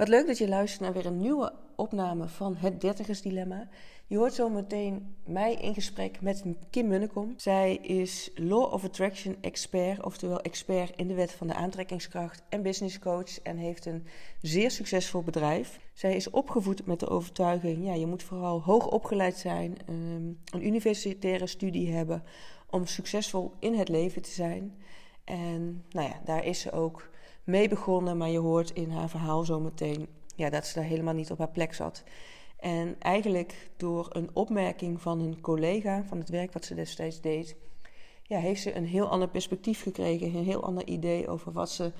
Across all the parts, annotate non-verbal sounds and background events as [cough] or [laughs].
Wat leuk dat je luistert naar weer een nieuwe opname van het Dertigersdilemma. Je hoort zo meteen mij in gesprek met Kim Munnekom. Zij is Law of Attraction expert, oftewel expert in de wet van de aantrekkingskracht en business coach en heeft een zeer succesvol bedrijf. Zij is opgevoed met de overtuiging, ja, je moet vooral hoog opgeleid zijn, ehm, een universitaire studie hebben om succesvol in het leven te zijn. En nou ja, daar is ze ook mee begonnen, maar je hoort in haar verhaal zometeen ja, dat ze daar helemaal niet op haar plek zat. En eigenlijk door een opmerking van een collega van het werk wat ze destijds deed, ja, heeft ze een heel ander perspectief gekregen, een heel ander idee over wat ze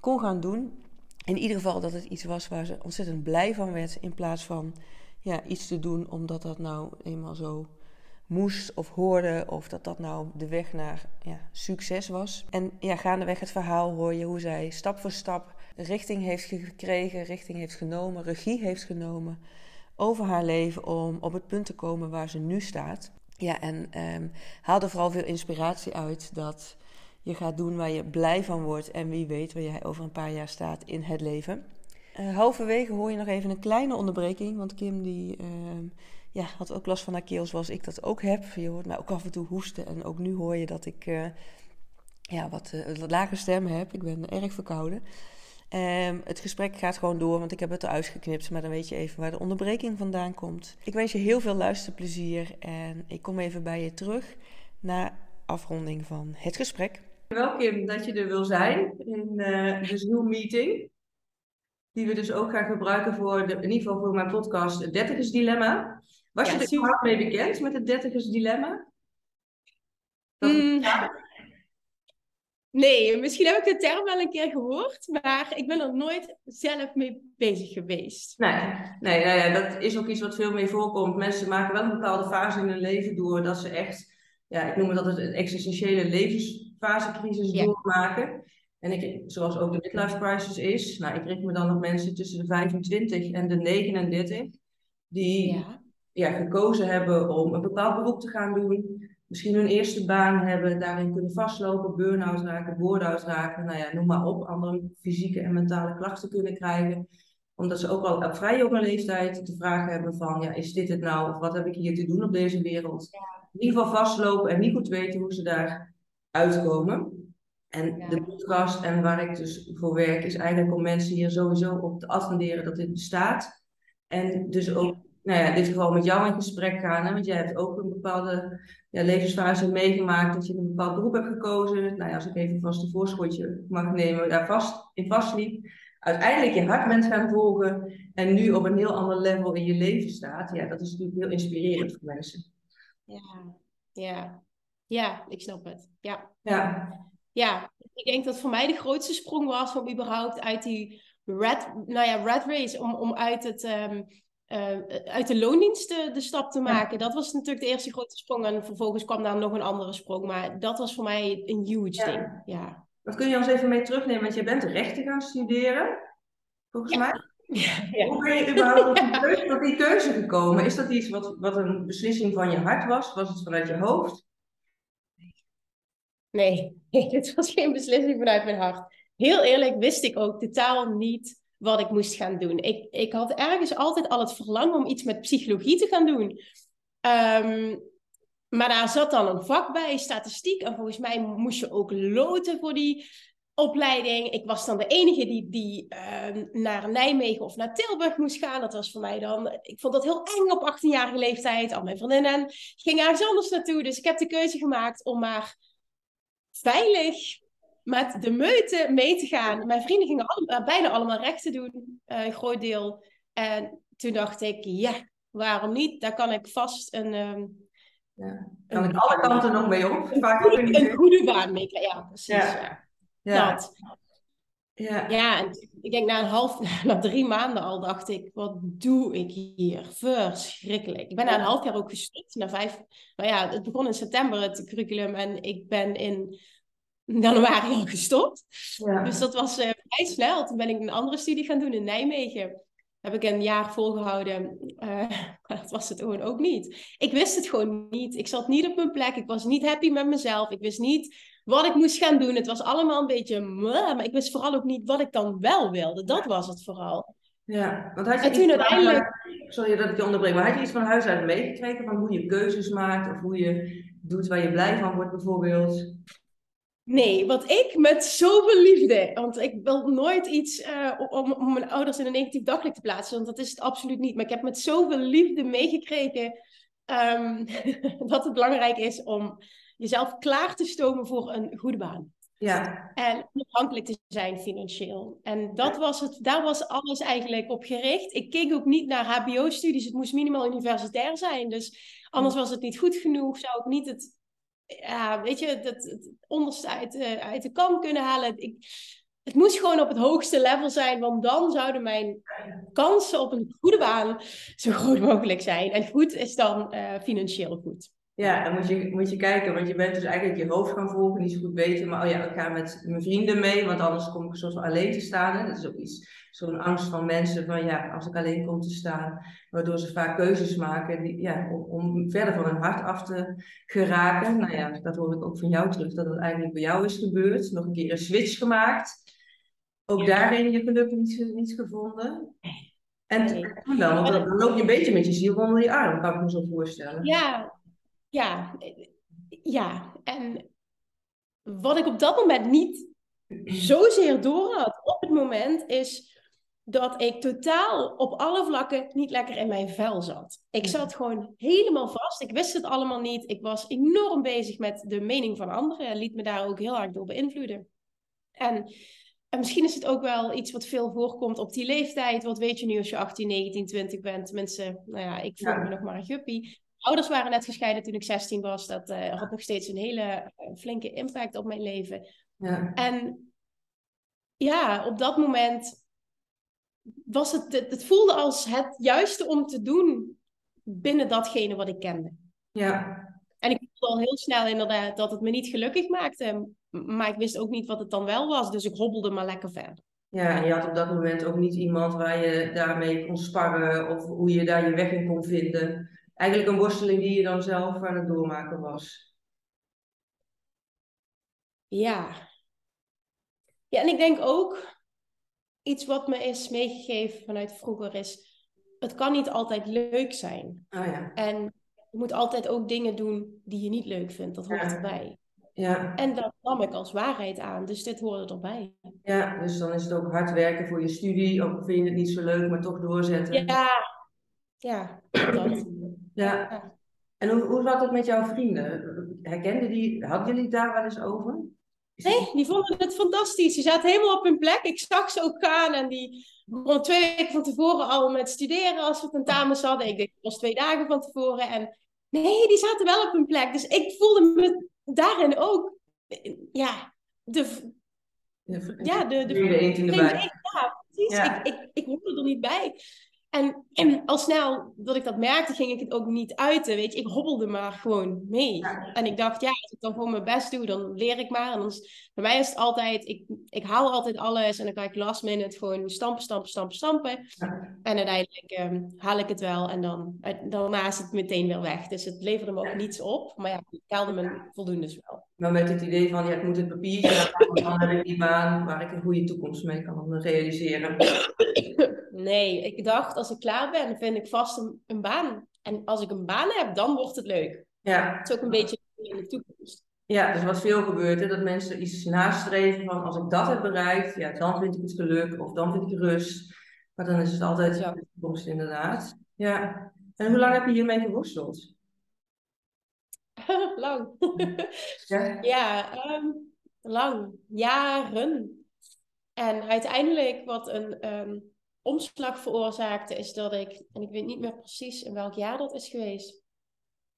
kon gaan doen. In ieder geval dat het iets was waar ze ontzettend blij van werd, in plaats van ja, iets te doen omdat dat nou eenmaal zo moest of hoorde, of dat dat nou de weg naar ja, succes was. En ja, gaandeweg het verhaal hoor je hoe zij stap voor stap richting heeft gekregen, richting heeft genomen, regie heeft genomen over haar leven om op het punt te komen waar ze nu staat. Ja, en um, haal er vooral veel inspiratie uit dat je gaat doen waar je blij van wordt en wie weet waar jij over een paar jaar staat in het leven. Uh, halverwege hoor je nog even een kleine onderbreking, want Kim die uh, ja, had ook last van haar keel zoals ik dat ook heb. Je hoort mij ook af en toe hoesten en ook nu hoor je dat ik uh, ja, wat, wat lage stem heb. Ik ben erg verkouden. Um, het gesprek gaat gewoon door, want ik heb het eruit geknipt. Maar dan weet je even waar de onderbreking vandaan komt. Ik wens je heel veel luisterplezier en ik kom even bij je terug na afronding van het gesprek. Welkom dat je er wil zijn in uh, de Zoom-meeting. Die we dus ook gaan gebruiken voor, de, in ieder geval voor mijn podcast, het Dertigers Dilemma. Was ja, je er überhaupt mee bekend met het Dertigers Dilemma? Mm. Nee, misschien heb ik de term wel een keer gehoord, maar ik ben er nooit zelf mee bezig geweest. Nee, nee dat is ook iets wat veel meer voorkomt. Mensen maken wel een bepaalde fase in hun leven door dat ze echt, ja, ik noem het altijd een existentiële levensfasecrisis ja. doormaken. En ik, zoals ook de midlife crisis is, nou, ik richt me dan op mensen tussen de 25 en de 39, die ja. Ja, gekozen hebben om een bepaald beroep te gaan doen misschien hun eerste baan hebben, daarin kunnen vastlopen, burn-out raken, board-out raken, nou ja, noem maar op, andere fysieke en mentale klachten kunnen krijgen. Omdat ze ook al op vrij jonge leeftijd de vraag hebben van, ja, is dit het nou, of wat heb ik hier te doen op deze wereld? In ieder geval vastlopen en niet goed weten hoe ze daar uitkomen. En de podcast en waar ik dus voor werk, is eigenlijk om mensen hier sowieso op te attenderen dat dit bestaat. En dus ook nou ja, in dit geval met jou in gesprek gaan. Hè? Want jij hebt ook een bepaalde ja, levensfase meegemaakt dat je een bepaald beroep hebt gekozen. Nou ja, als ik even vast een voorschotje mag nemen, daar vast in vastliep. Uiteindelijk je hart bent gaan volgen en nu op een heel ander level in je leven staat. Ja, dat is natuurlijk heel inspirerend voor mensen. Ja, ja. ja ik snap het. Ja. ja. Ja, ik denk dat voor mij de grootste sprong was om überhaupt uit die red, nou ja, red race, om, om uit het... Um, uh, uit de loondienst de, de, stap te maken. Dat was natuurlijk de eerste grote sprong. En vervolgens kwam daar nog een andere sprong. Maar dat was voor mij een huge ja. ding. Ja. Wat kun je ons even mee terugnemen? Want je bent rechten gaan studeren, volgens ja. mij. [laughs] Ja. Hoe ben je überhaupt tot [laughs] die, keuze, tot die keuze gekomen? Is dat iets wat, wat een beslissing van je hart was? Was het vanuit je hoofd? Nee, [laughs] nee, dit was geen beslissing vanuit mijn hart. Heel eerlijk wist ik ook totaal niet wat ik moest gaan doen. Ik, ik had ergens altijd al het verlangen om iets met psychologie te gaan doen. Um, maar daar zat dan een vak bij, statistiek. En volgens mij moest je ook loten voor die opleiding. Ik was dan de enige die, die uh, naar Nijmegen of naar Tilburg moest gaan. Dat was voor mij dan... Ik vond dat heel eng op 18-jarige leeftijd. Al mijn vriendinnen gingen ergens anders naartoe. Dus ik heb de keuze gemaakt om maar veilig met de meute mee te gaan. Mijn vrienden gingen allemaal, bijna allemaal rechten doen, uh, een groot deel. En toen dacht ik, ja, waarom niet? Daar kan ik vast een... Um, ja. Kan ik alle kanten nog mee op? Vaak een, een goede baan mee Ja, precies. Ja. ja. Dat. Ja. ja, en ik denk na een half, [laughs] na drie maanden al dacht ik, wat doe ik hier? Verschrikkelijk. Ik ben na een half jaar ook gestopt, na vijf, nou ja, het begon in september het curriculum en ik ben in januari al gestopt. Ja. Dus dat was uh, vrij snel. Toen ben ik een andere studie gaan doen in Nijmegen. Heb ik een jaar volgehouden. Uh, [laughs] dat was het gewoon ook niet. Ik wist het gewoon niet. Ik zat niet op mijn plek. Ik was niet happy met mezelf. Ik wist niet wat ik moest gaan doen. Het was allemaal een beetje... Maar ik wist vooral ook niet wat ik dan wel wilde. Dat was het vooral. Ja, want had je En toen uiteindelijk- Sorry dat ik je onderbreek, maar had je iets van huis uit meegekregen van hoe je keuzes maakt of hoe je doet waar je blij van wordt bijvoorbeeld? Nee, wat ik met zoveel liefde, want ik wil nooit iets eh, om, om mijn ouders in een negatief daglicht te plaatsen, want dat is het absoluut niet. Maar ik heb met zoveel liefde meegekregen ehm, [laughs] dat het belangrijk is om jezelf klaar te stomen voor een goede baan. Ja, En onafhankelijk te zijn financieel. En dat was het, daar was alles eigenlijk op gericht. Ik keek ook niet naar HBO-studies. Het moest minimaal universitair zijn. Dus anders was het niet goed genoeg. Zou ik niet het, ja, weet je, het, het, onderste uit, de- uit de kam kunnen halen. Ik, het moest gewoon op het hoogste level zijn. Want dan zouden mijn kansen op een goede baan zo groot mogelijk zijn. En goed is dan eh, financieel goed. Ja, dan moet je, moet je kijken, want je bent dus eigenlijk je hoofd gaan volgen, niet zo goed weten, maar oh ja, ik ga met mijn vrienden mee, want anders kom ik soort van alleen te staan. Hè? Dat is ook iets, zo'n angst van mensen van ja, als ik alleen kom te staan, waardoor ze vaak keuzes maken die, ja, om, om verder van hun hart af te geraken. Nou ja, dat hoor ik ook van jou terug, dat het eigenlijk bij jou is gebeurd. Nog een keer een switch gemaakt. Ook daarin je geluk niet, niet gevonden. En toen dan, want dan loop je een beetje met je ziel onder je arm, kan ik me zo voorstellen. Ja, ja, ja. En wat ik op dat moment niet zozeer door had op het moment is dat ik totaal op alle vlakken niet lekker in mijn vel zat. Ik zat gewoon helemaal vast. Ik wist het allemaal niet. Ik was enorm bezig met de mening van anderen en liet me daar ook heel erg door beïnvloeden. En, en misschien is het ook wel iets wat veel voorkomt op die leeftijd. Wat weet je nu als je 18, 19, 20 bent? Tenminste, nou ja, ik voelde Ja. me nog maar een guppy. Ouders waren net gescheiden toen ik 16 was. Dat eh, had nog steeds een hele eh, flinke impact op mijn leven. Ja. En ja, op dat moment was het, het, het voelde als het juiste om te doen binnen datgene wat ik kende. Ja, En ik voelde al heel snel inderdaad dat het me niet gelukkig maakte. Maar ik wist ook niet wat het dan wel was. Dus ik hobbelde maar lekker verder. ja, en je had op dat moment ook niet iemand waar je daarmee kon sparren of hoe je daar je weg in kon vinden. Eigenlijk een worsteling die je dan zelf aan het doormaken was. Ja. Ja, en ik denk ook iets wat me is meegegeven vanuit vroeger is... Het kan niet altijd leuk zijn. Ah ja, En je moet altijd ook dingen doen die je niet leuk vindt. Dat hoort Ja. erbij. ja, En dat nam ik als waarheid aan. Dus dit hoorde erbij. ja, dus dan is het ook hard werken voor je studie, ook vind je het niet zo leuk, maar toch doorzetten. Ja, ja, dat. Ja. En hoe, hoe zat het met jouw vrienden? Herkenden die, hadden jullie het daar wel eens over? Nee, die vonden het fantastisch. Die zaten helemaal op hun plek. Ik zag ze ook gaan en die begon twee weken van tevoren al met studeren als we tentamens hadden. Ik denk, het was twee dagen van tevoren. En nee, die zaten wel op hun plek. Dus ik voelde me daarin ook, ja, de, ja, de, de, de de ja, precies. Ja. Ik, ik, ik hoorde er niet bij. En, en al snel dat ik dat merkte, ging ik het ook niet uiten. Weet je, ik hobbelde maar gewoon mee. Ja. En ik dacht, ja, als ik dan gewoon mijn best doe, dan leer ik maar. En dan is, bij mij is het altijd, ik, ik haal altijd alles en dan ga ik last minute gewoon stampen, stampen, stampen, stampen. Ja. En uiteindelijk ehm, haal ik het wel en dan, uit- daarna is het meteen weer weg. Dus het leverde me ook niets op. Maar ja, ik haalde me voldoende wel. Maar met het idee van, ja, ik moet het papiertje dan heb ik die baan waar ik een goede toekomst mee kan realiseren. [coughs] Nee, ik dacht, als ik klaar ben, vind ik vast een, een baan. En als ik een baan heb, dan wordt het leuk. Ja, Het is ook een beetje in de toekomst. ja, dus wat veel gebeurt, hè, dat mensen iets nastreven van, als ik dat heb bereikt, ja, dan vind ik het geluk of dan vind ik rust. Maar dan is het altijd Ja. de toekomst inderdaad. Ja. En hoe lang heb je hiermee geworsteld? [laughs] lang. [laughs] Ja. ja, ehm, lang. Jaren. En uiteindelijk wat een ehm, omslag veroorzaakte, is dat ik, en ik weet niet meer precies in welk jaar dat is geweest,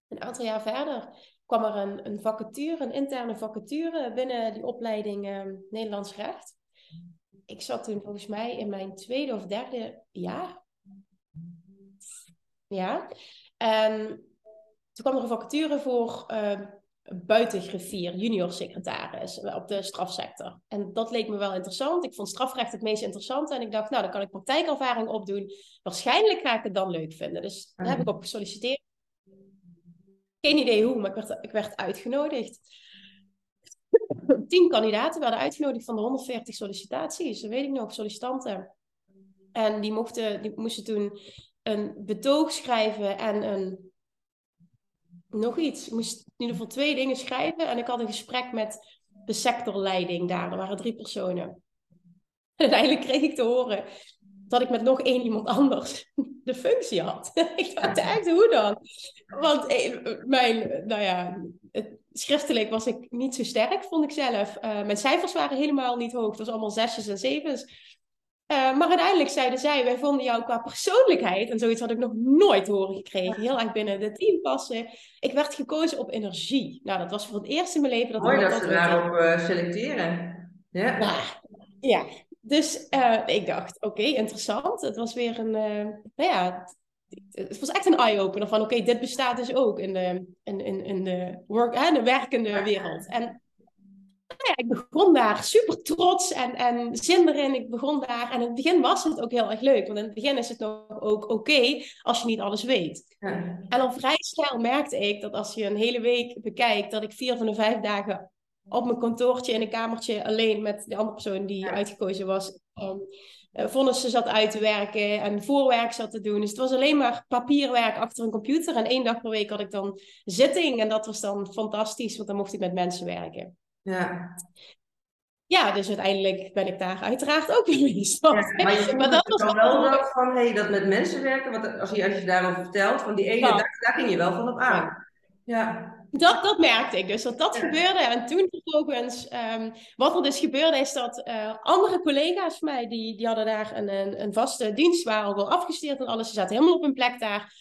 een aantal jaar verder kwam er een, een vacature, een interne vacature binnen die opleiding ehm, Nederlands recht. Ik zat toen volgens mij in mijn tweede of derde jaar. Ja. En toen kwam er een vacature voor eh buitengriffier, junior secretaris op de strafsector. En dat leek me wel interessant. Ik vond strafrecht het meest interessante. En ik dacht, nou, dan kan ik praktijkervaring opdoen. Waarschijnlijk ga ik het dan leuk vinden. Dus daar heb ik op gesolliciteerd. Geen idee hoe, maar ik werd, ik werd uitgenodigd. Tien kandidaten werden uitgenodigd van de 140 sollicitaties. Dat weet ik nog, sollicitanten. en die, mochten, die moesten toen een betoog schrijven en een, nog iets. Moest in ieder geval twee dingen schrijven. En ik had een gesprek met de sectorleiding daar. Er waren drie personen. En uiteindelijk kreeg ik te horen dat ik met nog één iemand anders [laughs] de functie had. [laughs] ik dacht echt, hoe dan? Want eh, mijn, nou ja, het, schriftelijk was ik niet zo sterk, vond ik zelf. Uh, mijn cijfers waren helemaal niet hoog. Het was allemaal zesjes en zevens. Uh, maar uiteindelijk zeiden zij, wij vonden jou qua persoonlijkheid, en zoiets had ik nog nooit horen gekregen, heel erg binnen het team passen. Ik werd gekozen op energie. Nou, dat was voor het eerst in mijn leven dat Mooi dat, dat ze daarop uh, selecteren. Ja. ja. ja. Dus uh, ik dacht, oké, okay, interessant. Het was weer een, nou ja, het was echt een eye-opener van, oké, okay, dit bestaat dus ook in de, in, in, in de, work, hè, de werkende wereld. En ja, ik begon daar super trots en, en zin erin. Ik begon daar. En in het begin was het ook heel erg leuk. Want in het begin is het nog ook oké als je niet alles weet. Ja. En dan vrij snel merkte ik dat als je een hele week bekijkt, dat ik vier van de vijf dagen op mijn kantoortje in een kamertje alleen met de andere persoon die ja. uitgekozen was. Um, vonnissen zat uit te werken en voorwerk zat te doen. Dus het was alleen maar papierwerk achter een computer. En één dag per week had ik dan zitting. En dat was dan fantastisch, want dan mocht ik met mensen werken. Ja. Ja, dus uiteindelijk ben ik daar uiteraard ook weer gestopt. Ja, maar, maar dat was wel van hey, dat met mensen werken, want als je, als je daarover vertelt, van die ene ja. dag, daar ging je wel van op aan. Ja. Dat, dat merkte ik dus, dat dat ja. gebeurde. En toen vervolgens, um, wat er dus gebeurde, is dat uh, andere collega's van mij, die, die hadden daar een, een, een vaste dienst, waren al wel afgestudeerd en alles, ze zaten helemaal op hun plek daar.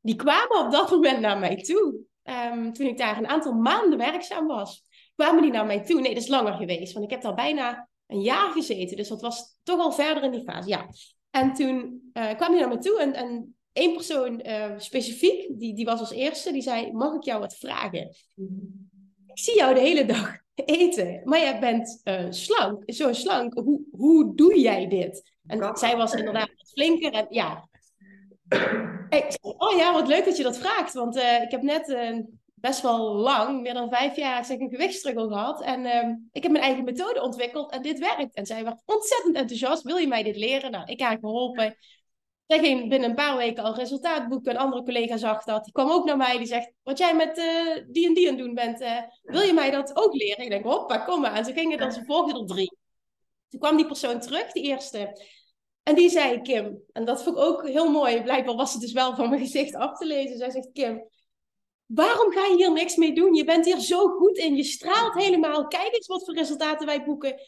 Die kwamen op dat moment naar mij toe, um, toen ik daar een aantal maanden werkzaam was kwamen die naar mij toe? Nee, dat is langer geweest, want ik heb daar bijna een jaar gezeten. Dus dat was toch al verder in die fase, ja. En toen uh, kwam die naar me toe en, en één persoon uh, specifiek, die, die was als eerste, die zei, mag ik jou wat vragen? Ik zie jou de hele dag [laughs] eten, maar jij bent uh, slank, zo slank. Hoe, hoe doe jij dit? En zij was inderdaad wat flinker en ja... [coughs] Ik zei, oh ja, wat leuk dat je dat vraagt, want ik heb net best wel lang, meer dan vijf jaar, zeg, een gewichtsstruggle gehad. En uh, ik heb mijn eigen methode ontwikkeld en dit werkt. En zij werd ontzettend enthousiast. Wil je mij dit leren? Nou, ik haar geholpen. Zij ging binnen een paar weken al resultaat boeken. Een andere collega zag dat. Die kwam ook naar mij. Die zegt, wat jij met uh, die en die aan doen bent, uh, wil je mij dat ook leren? Ik denk, hoppa, kom maar. En ze gingen dan, ze volgden er drie. Toen kwam die persoon terug, de eerste. En die zei, Kim, en dat vond ik ook heel mooi. Blijkbaar was het dus wel van mijn gezicht af te lezen. Zij zegt, Kim, Waarom ga je hier niks mee doen? Je bent hier zo goed in. Je straalt helemaal. Kijk eens wat voor resultaten wij boeken.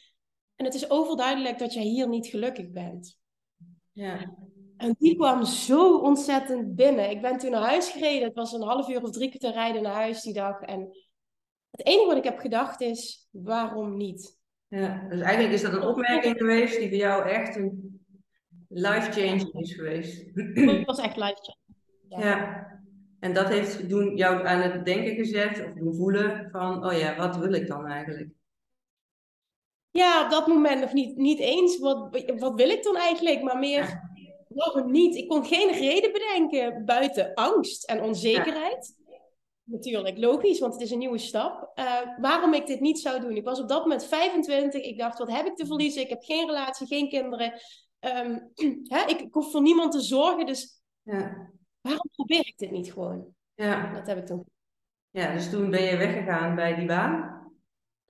En het is overduidelijk dat jij hier niet gelukkig bent. Ja. En die kwam zo ontzettend binnen. Ik ben toen naar huis gereden. Het was een half uur of drie kwartier rijden naar huis die dag. En het enige wat ik heb gedacht is, waarom niet? Ja, dus eigenlijk is dat een opmerking geweest die voor jou echt een life change is geweest. Het was echt life change. Ja. ja. En dat heeft doen jou aan het denken gezet of doen voelen van, oh ja, wat wil ik dan eigenlijk? Ja, op dat moment nog niet, niet eens. Wat, wat wil ik dan eigenlijk? Maar meer, waarom niet? Ik kon geen reden bedenken buiten angst en onzekerheid. Natuurlijk, logisch, want het is een nieuwe stap. Uh, waarom ik dit niet zou doen? Ik was op dat moment 25. Ik dacht, wat heb ik te verliezen? Ik heb geen relatie, geen kinderen. Um, [clears throat] hè? Ik, ik hoef voor niemand te zorgen. Dus ja waarom probeer ik dit niet gewoon? Ja. Dat heb ik toen. Ja, dus toen ben je weggegaan bij die baan?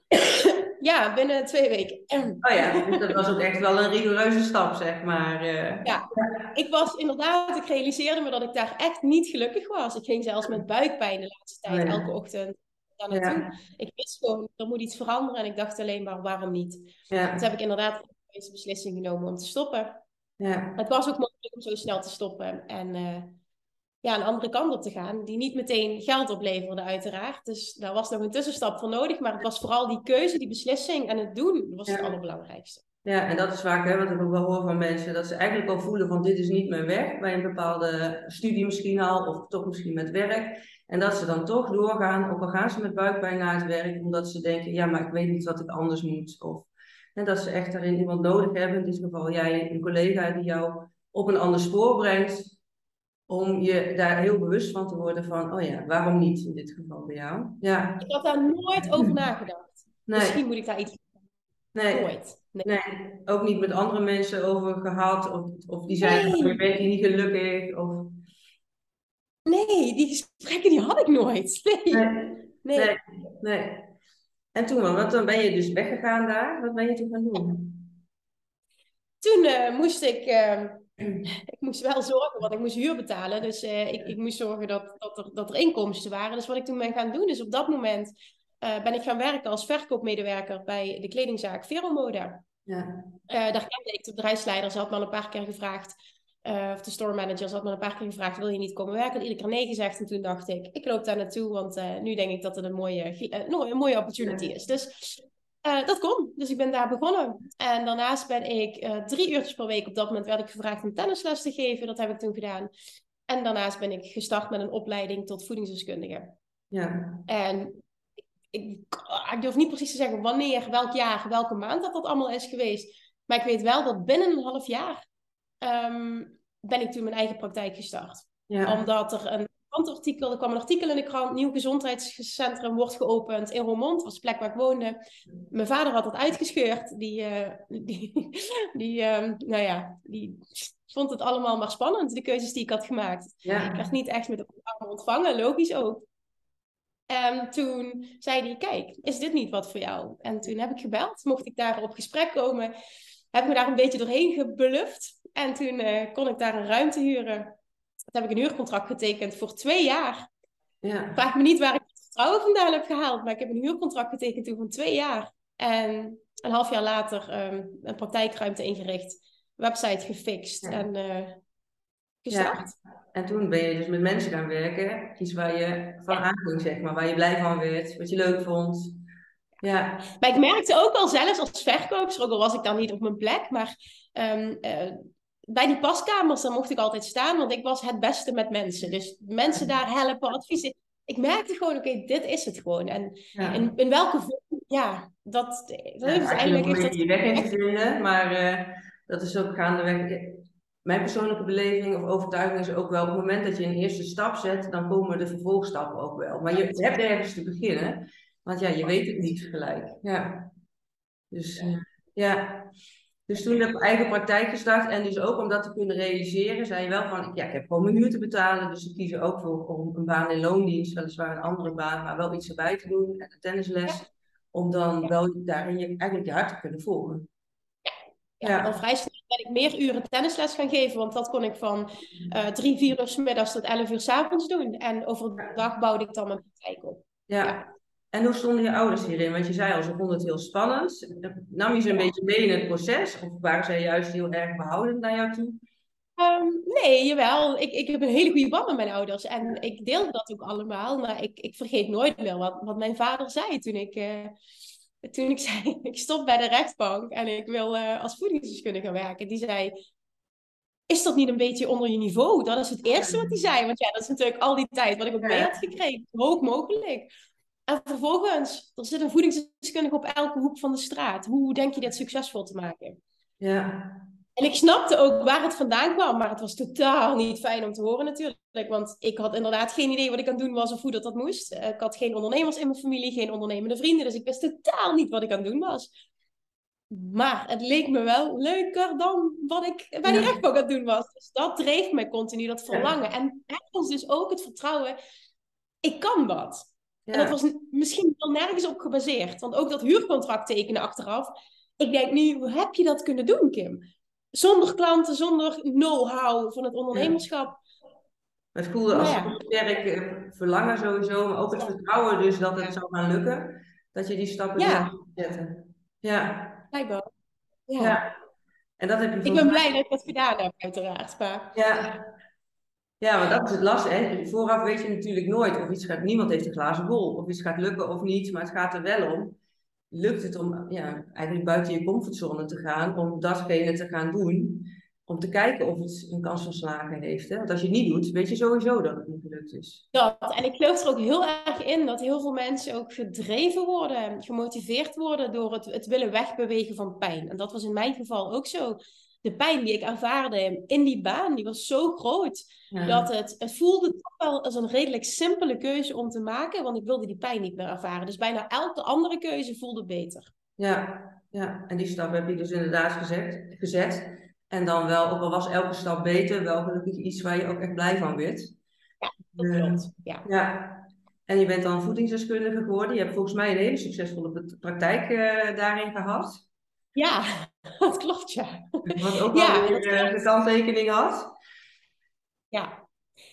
[coughs] ja, binnen twee weken. [coughs] Oh ja, dus dat was ook echt wel een rigoureuze stap, zeg maar. Uh... Ja, ik was inderdaad, ik realiseerde me dat ik daar echt niet gelukkig was. Ik ging zelfs met buikpijn de laatste tijd, elke ochtend daar naartoe. Ja. Ik wist gewoon, er moet iets veranderen en ik dacht alleen maar, waarom niet? Ja. Toen heb ik inderdaad de beslissing genomen om te stoppen. Ja. Het was ook mogelijk om zo snel te stoppen. En uh, ja, een andere kant op te gaan, die niet meteen geld opleverde, uiteraard. Dus daar was nog een tussenstap voor nodig, maar het was vooral die keuze, die beslissing en het doen, was het allerbelangrijkste. Ja, en dat is vaak hè, wat ik ook wel hoor van mensen, dat ze eigenlijk al voelen van dit is niet mijn weg, bij een bepaalde studie misschien al, of toch misschien met werk. En dat ze dan toch doorgaan, ook al gaan ze met buikpijn naar het werk, omdat ze denken, ja, maar ik weet niet wat ik anders moet. Of en dat ze echt daarin iemand nodig hebben, in dit geval jij, een collega die jou op een ander spoor brengt, om je daar heel bewust van te worden van, oh ja, waarom niet in dit geval bij jou? Ja. Ik had daar nooit over nagedacht. Misschien moet ik daar iets Nee. Nooit. Nee. nee. ook niet met andere mensen over gehad. Of, of die zeiden, Nee. nee. je niet gelukkig. Of... nee, die gesprekken die had ik nooit. [laughs] Nee. Nee. Nee. En toen, wat dan ben je dus weggegaan daar? Wat ben je toen gaan doen? Toen eh, moest ik, eh, [clears throat] ik moest wel zorgen, want ik moest huur betalen. Dus eh, ik, ik moest zorgen dat, dat, er, dat er inkomsten waren. Dus wat ik toen ben gaan doen, is op dat moment eh, ben ik gaan werken als verkoopmedewerker bij de kledingzaak Veromoda. Ja. Eh, daar kende ik de bedrijfsleider, ze had me al een paar keer gevraagd. of de store manager, ze had me al een paar keer gevraagd: wil je niet komen werken? En iedere keer nee gezegd. En toen dacht ik: ik loop daar naartoe, want nu denk ik dat het een mooie, een mooie opportunity is. Dus eh, dat kon. Dus ik ben daar begonnen. En daarnaast ben ik eh, drie uurtjes per week. Op dat moment werd ik gevraagd om tennisles te geven. Dat heb ik toen gedaan. En daarnaast ben ik gestart met een opleiding tot voedingsdeskundige. Ja. En ik, ik durf niet precies te zeggen wanneer, welk jaar, welke maand dat dat allemaal is geweest. Maar ik weet wel dat binnen een half jaar ehm, ben ik toen mijn eigen praktijk gestart. Ja. Omdat er een krantartikel, er kwam een artikel in de krant, nieuw gezondheidscentrum wordt geopend in Roermond, was de plek waar ik woonde. Mijn vader had het uitgescheurd. Die, eh, die, die, ehm, nou ja, die vond het allemaal maar spannend, de keuzes die ik had gemaakt. Ja. Ik werd niet echt met open armen ontvangen, logisch ook. En toen zei hij, kijk, is dit niet wat voor jou? En toen heb ik gebeld, mocht ik daar op gesprek komen. Heb ik me daar een beetje doorheen gebluft. En toen eh, kon ik daar een ruimte huren. Toen heb ik een huurcontract getekend voor twee jaar. Ja. Vraag me niet waar ik het vertrouwen vandaan heb gehaald. Maar ik heb een huurcontract getekend toen van twee jaar. En een half jaar later ehm, een praktijkruimte ingericht. Website gefixt Ja. en eh, gestart. En toen ben je dus met mensen gaan werken. Iets waar je van aanging, zeg maar. Waar je blij van werd. Wat je leuk vond. Ja. Maar ik merkte ook al zelfs als verkoopster, ook al was ik dan niet op mijn plek, maar ehm, eh, bij die paskamers, dan mocht ik altijd staan, want ik was het beste met mensen. Dus mensen daar helpen, adviseren. Ik merkte gewoon, oké, dit is het gewoon. En ja. in, in welke vorm, ja, dat, dat Ja, heeft eigenlijk is dat je weg in te vinden, maar eh, dat is ook gaandeweg. Mijn persoonlijke beleving of overtuiging is ook wel op het moment dat je een eerste stap zet, dan komen de vervolgstappen ook wel. Maar je hebt ergens te beginnen, want ja, je weet het niet gelijk. Ja. Dus ja. Dus toen heb ik eigen praktijk gestart en dus ook om dat te kunnen realiseren, zei je wel van, ja, ik heb gewoon mijn huur te betalen, dus ik kies er ook voor om een baan in loondienst, weliswaar een andere baan, maar wel iets erbij te doen en een tennisles, om dan Ja. wel daarin je, eigenlijk je hart te kunnen volgen. Ja, Ja. al vrij snel ben ik meer uren tennisles gaan geven, want dat kon ik van eh, drie, vier uur 's middags tot elf uur 's avonds doen. En overdag bouwde ik dan mijn praktijk op. Ja. En hoe stonden je ouders hierin? Want je zei al, ze vonden het heel spannend. Nam je ze een beetje mee in het proces? Of waren zij juist heel erg behoudend naar jou toe? Ehm, nee, jawel. Ik, ik heb een hele goede band met mijn ouders. En ik deelde dat ook allemaal. Maar ik, ik vergeet nooit meer wat, wat mijn vader zei toen ik, eh, toen ik [laughs] zei... Ik stop bij de rechtbank en ik wil eh, als voedingsdeskundige gaan werken. Die zei... Is dat niet een beetje onder je niveau? Dat is het eerste wat hij zei. Want ja, dat is natuurlijk al die tijd wat ik ook mee had gekregen. Zo hoog mogelijk. En vervolgens, er zit een voedingsdeskundige op elke hoek van de straat. Hoe denk je dit succesvol te maken? Ja, En ik snapte ook waar het vandaan kwam, maar het was totaal niet fijn om te horen natuurlijk. Want ik had inderdaad geen idee wat ik aan het doen was of hoe dat, dat moest. Eh, Ik had geen ondernemers in mijn familie, geen ondernemende vrienden, dus ik wist totaal niet wat ik aan het doen was. Maar het leek me wel leuker dan wat ik bij die Ja. rechtbank aan het doen was. Dus dat dreef me continu, dat verlangen. En ergens dus ook het vertrouwen, ik kan wat. En dat was misschien wel nergens op gebaseerd. Want ook dat huurcontract tekenen achteraf. Ik denk nu, hoe heb je dat kunnen doen, Kim? Zonder klanten, zonder know-how van het ondernemerschap. het voelde als een sterk eh, verlangen sowieso, maar ook het vertrouwen dus dat het zou gaan lukken. Dat je die stappen Ja. zou zetten. Ja, Blijkbaar. Ja. ja. En dat heb je Ik ben blij dat ik dat gedaan heb, uiteraard. Maar Ja. Ja, maar dat is het lastige. Hè? Vooraf weet je natuurlijk nooit of iets gaat. Niemand heeft een glazen bol. Of iets gaat lukken of niet. Maar het gaat er wel om. Lukt het om ja, eigenlijk buiten je comfortzone te gaan. Om datgene te gaan doen. Om te kijken of het een kans van slagen heeft. Hè? Want als je het niet doet, weet je sowieso dat het niet gelukt is. dat. En ik geloof er ook heel erg in dat heel veel mensen ook gedreven worden, gemotiveerd worden door het, het willen wegbewegen van pijn. En dat was in mijn geval ook zo. De pijn die ik ervaarde in die baan, die was zo groot. Ja. Dat het, het voelde toch wel als een redelijk simpele keuze om te maken, want ik wilde die pijn niet meer ervaren. Dus bijna elke andere keuze voelde beter. Ja, Ja, en die stap heb je dus inderdaad gezet. gezet. En dan wel, ook al was elke stap beter, wel gelukkig iets waar je ook echt blij van werd. Ja, dat klopt. Ja. ja. En je bent dan voedingsdeskundige geworden. Je hebt volgens mij een hele succesvolle praktijk uh, daarin gehad. Ja, [laughs] dat klopt, ja. Wat ook wel ja, weer uh, de kanttekening had. Ja,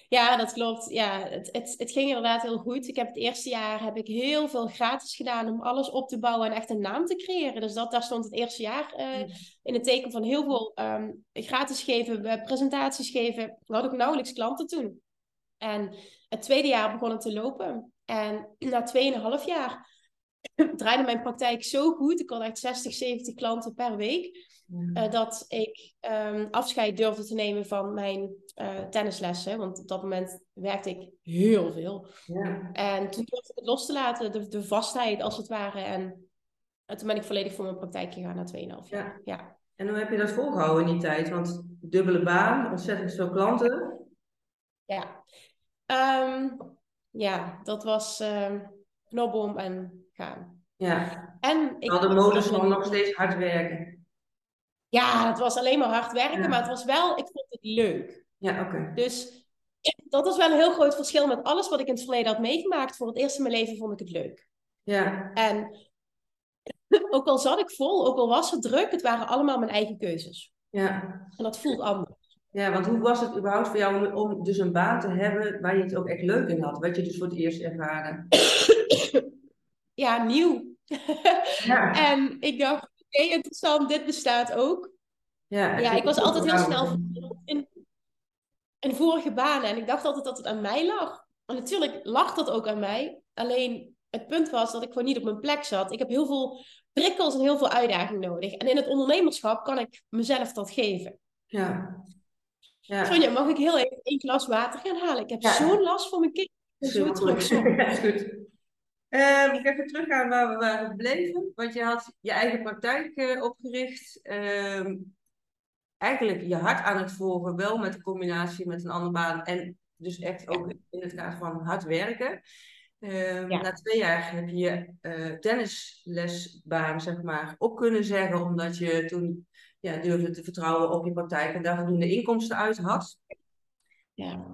ja, dat klopt. Ja, het, het, het ging inderdaad heel goed. Ik heb het eerste jaar heb ik heel veel gratis gedaan om alles op te bouwen en echt een naam te creëren. Dus dat, daar stond het eerste jaar uh, in het teken van heel veel um, gratis geven, presentaties geven. Had ik nauwelijks klanten toen. En het tweede jaar begon het te lopen. En na 2,5 jaar [laughs] draaide mijn praktijk zo goed. Ik had echt 60, 70 klanten per week. Uh, dat ik um, afscheid durfde te nemen van mijn uh, tennislessen. Want op dat moment werkte ik heel veel. Ja. En toen durfde ik het los te laten, de, de vastheid als het ware. En, en toen ben ik volledig voor mijn praktijk gegaan na 2,5 jaar. Ja. ja. En hoe heb je dat volgehouden in die tijd? Want dubbele baan, ontzettend veel klanten. Ja, um, ja dat was um, knobbom en gaan. Ja. En ik de modus van nog steeds hard werken. Ja, het was alleen maar hard werken, maar het was wel, ik vond het leuk. Ja, oké. Dus dat was wel een heel groot verschil met alles wat ik in het verleden had meegemaakt. Voor het eerst in mijn leven vond ik het leuk. Ja. En [laughs] ook al zat ik vol, ook al was het druk, het waren allemaal mijn eigen keuzes. Ja. En dat voelt anders. Ja, want hoe was het überhaupt voor jou om, om, dus een baan te hebben waar je het ook echt leuk in had? Wat je dus voor het eerst ervaren? [coughs] ja, nieuw. Ja. [laughs] en ik dacht, oké, interessant, dit bestaat ook. Ja, ja ik was altijd heel snel in, in vorige banen. En ik dacht altijd dat het aan mij lag. En natuurlijk lag dat ook aan mij. Alleen het punt was dat ik gewoon niet op mijn plek zat. Ik heb heel veel prikkels en heel veel uitdaging nodig. En in het ondernemerschap kan ik mezelf dat geven. Ja. Ja. Sonja, mag ik heel even één glas water gaan halen? Ik heb zo'n last voor mijn kind. Zo terug. [laughs] Ja, goed. Um, ik even teruggaan waar we waren gebleven. Want je had je eigen praktijk uh, opgericht. Um, eigenlijk je hart aan het volgen, wel met de combinatie met een andere baan. En dus echt ook in het kader van hard werken. Um, Na twee jaar heb je je uh, tennislesbaan, zeg maar, op kunnen zeggen. Omdat je toen ja, durfde te vertrouwen op je praktijk en daar voldoende inkomsten uit had. Ja.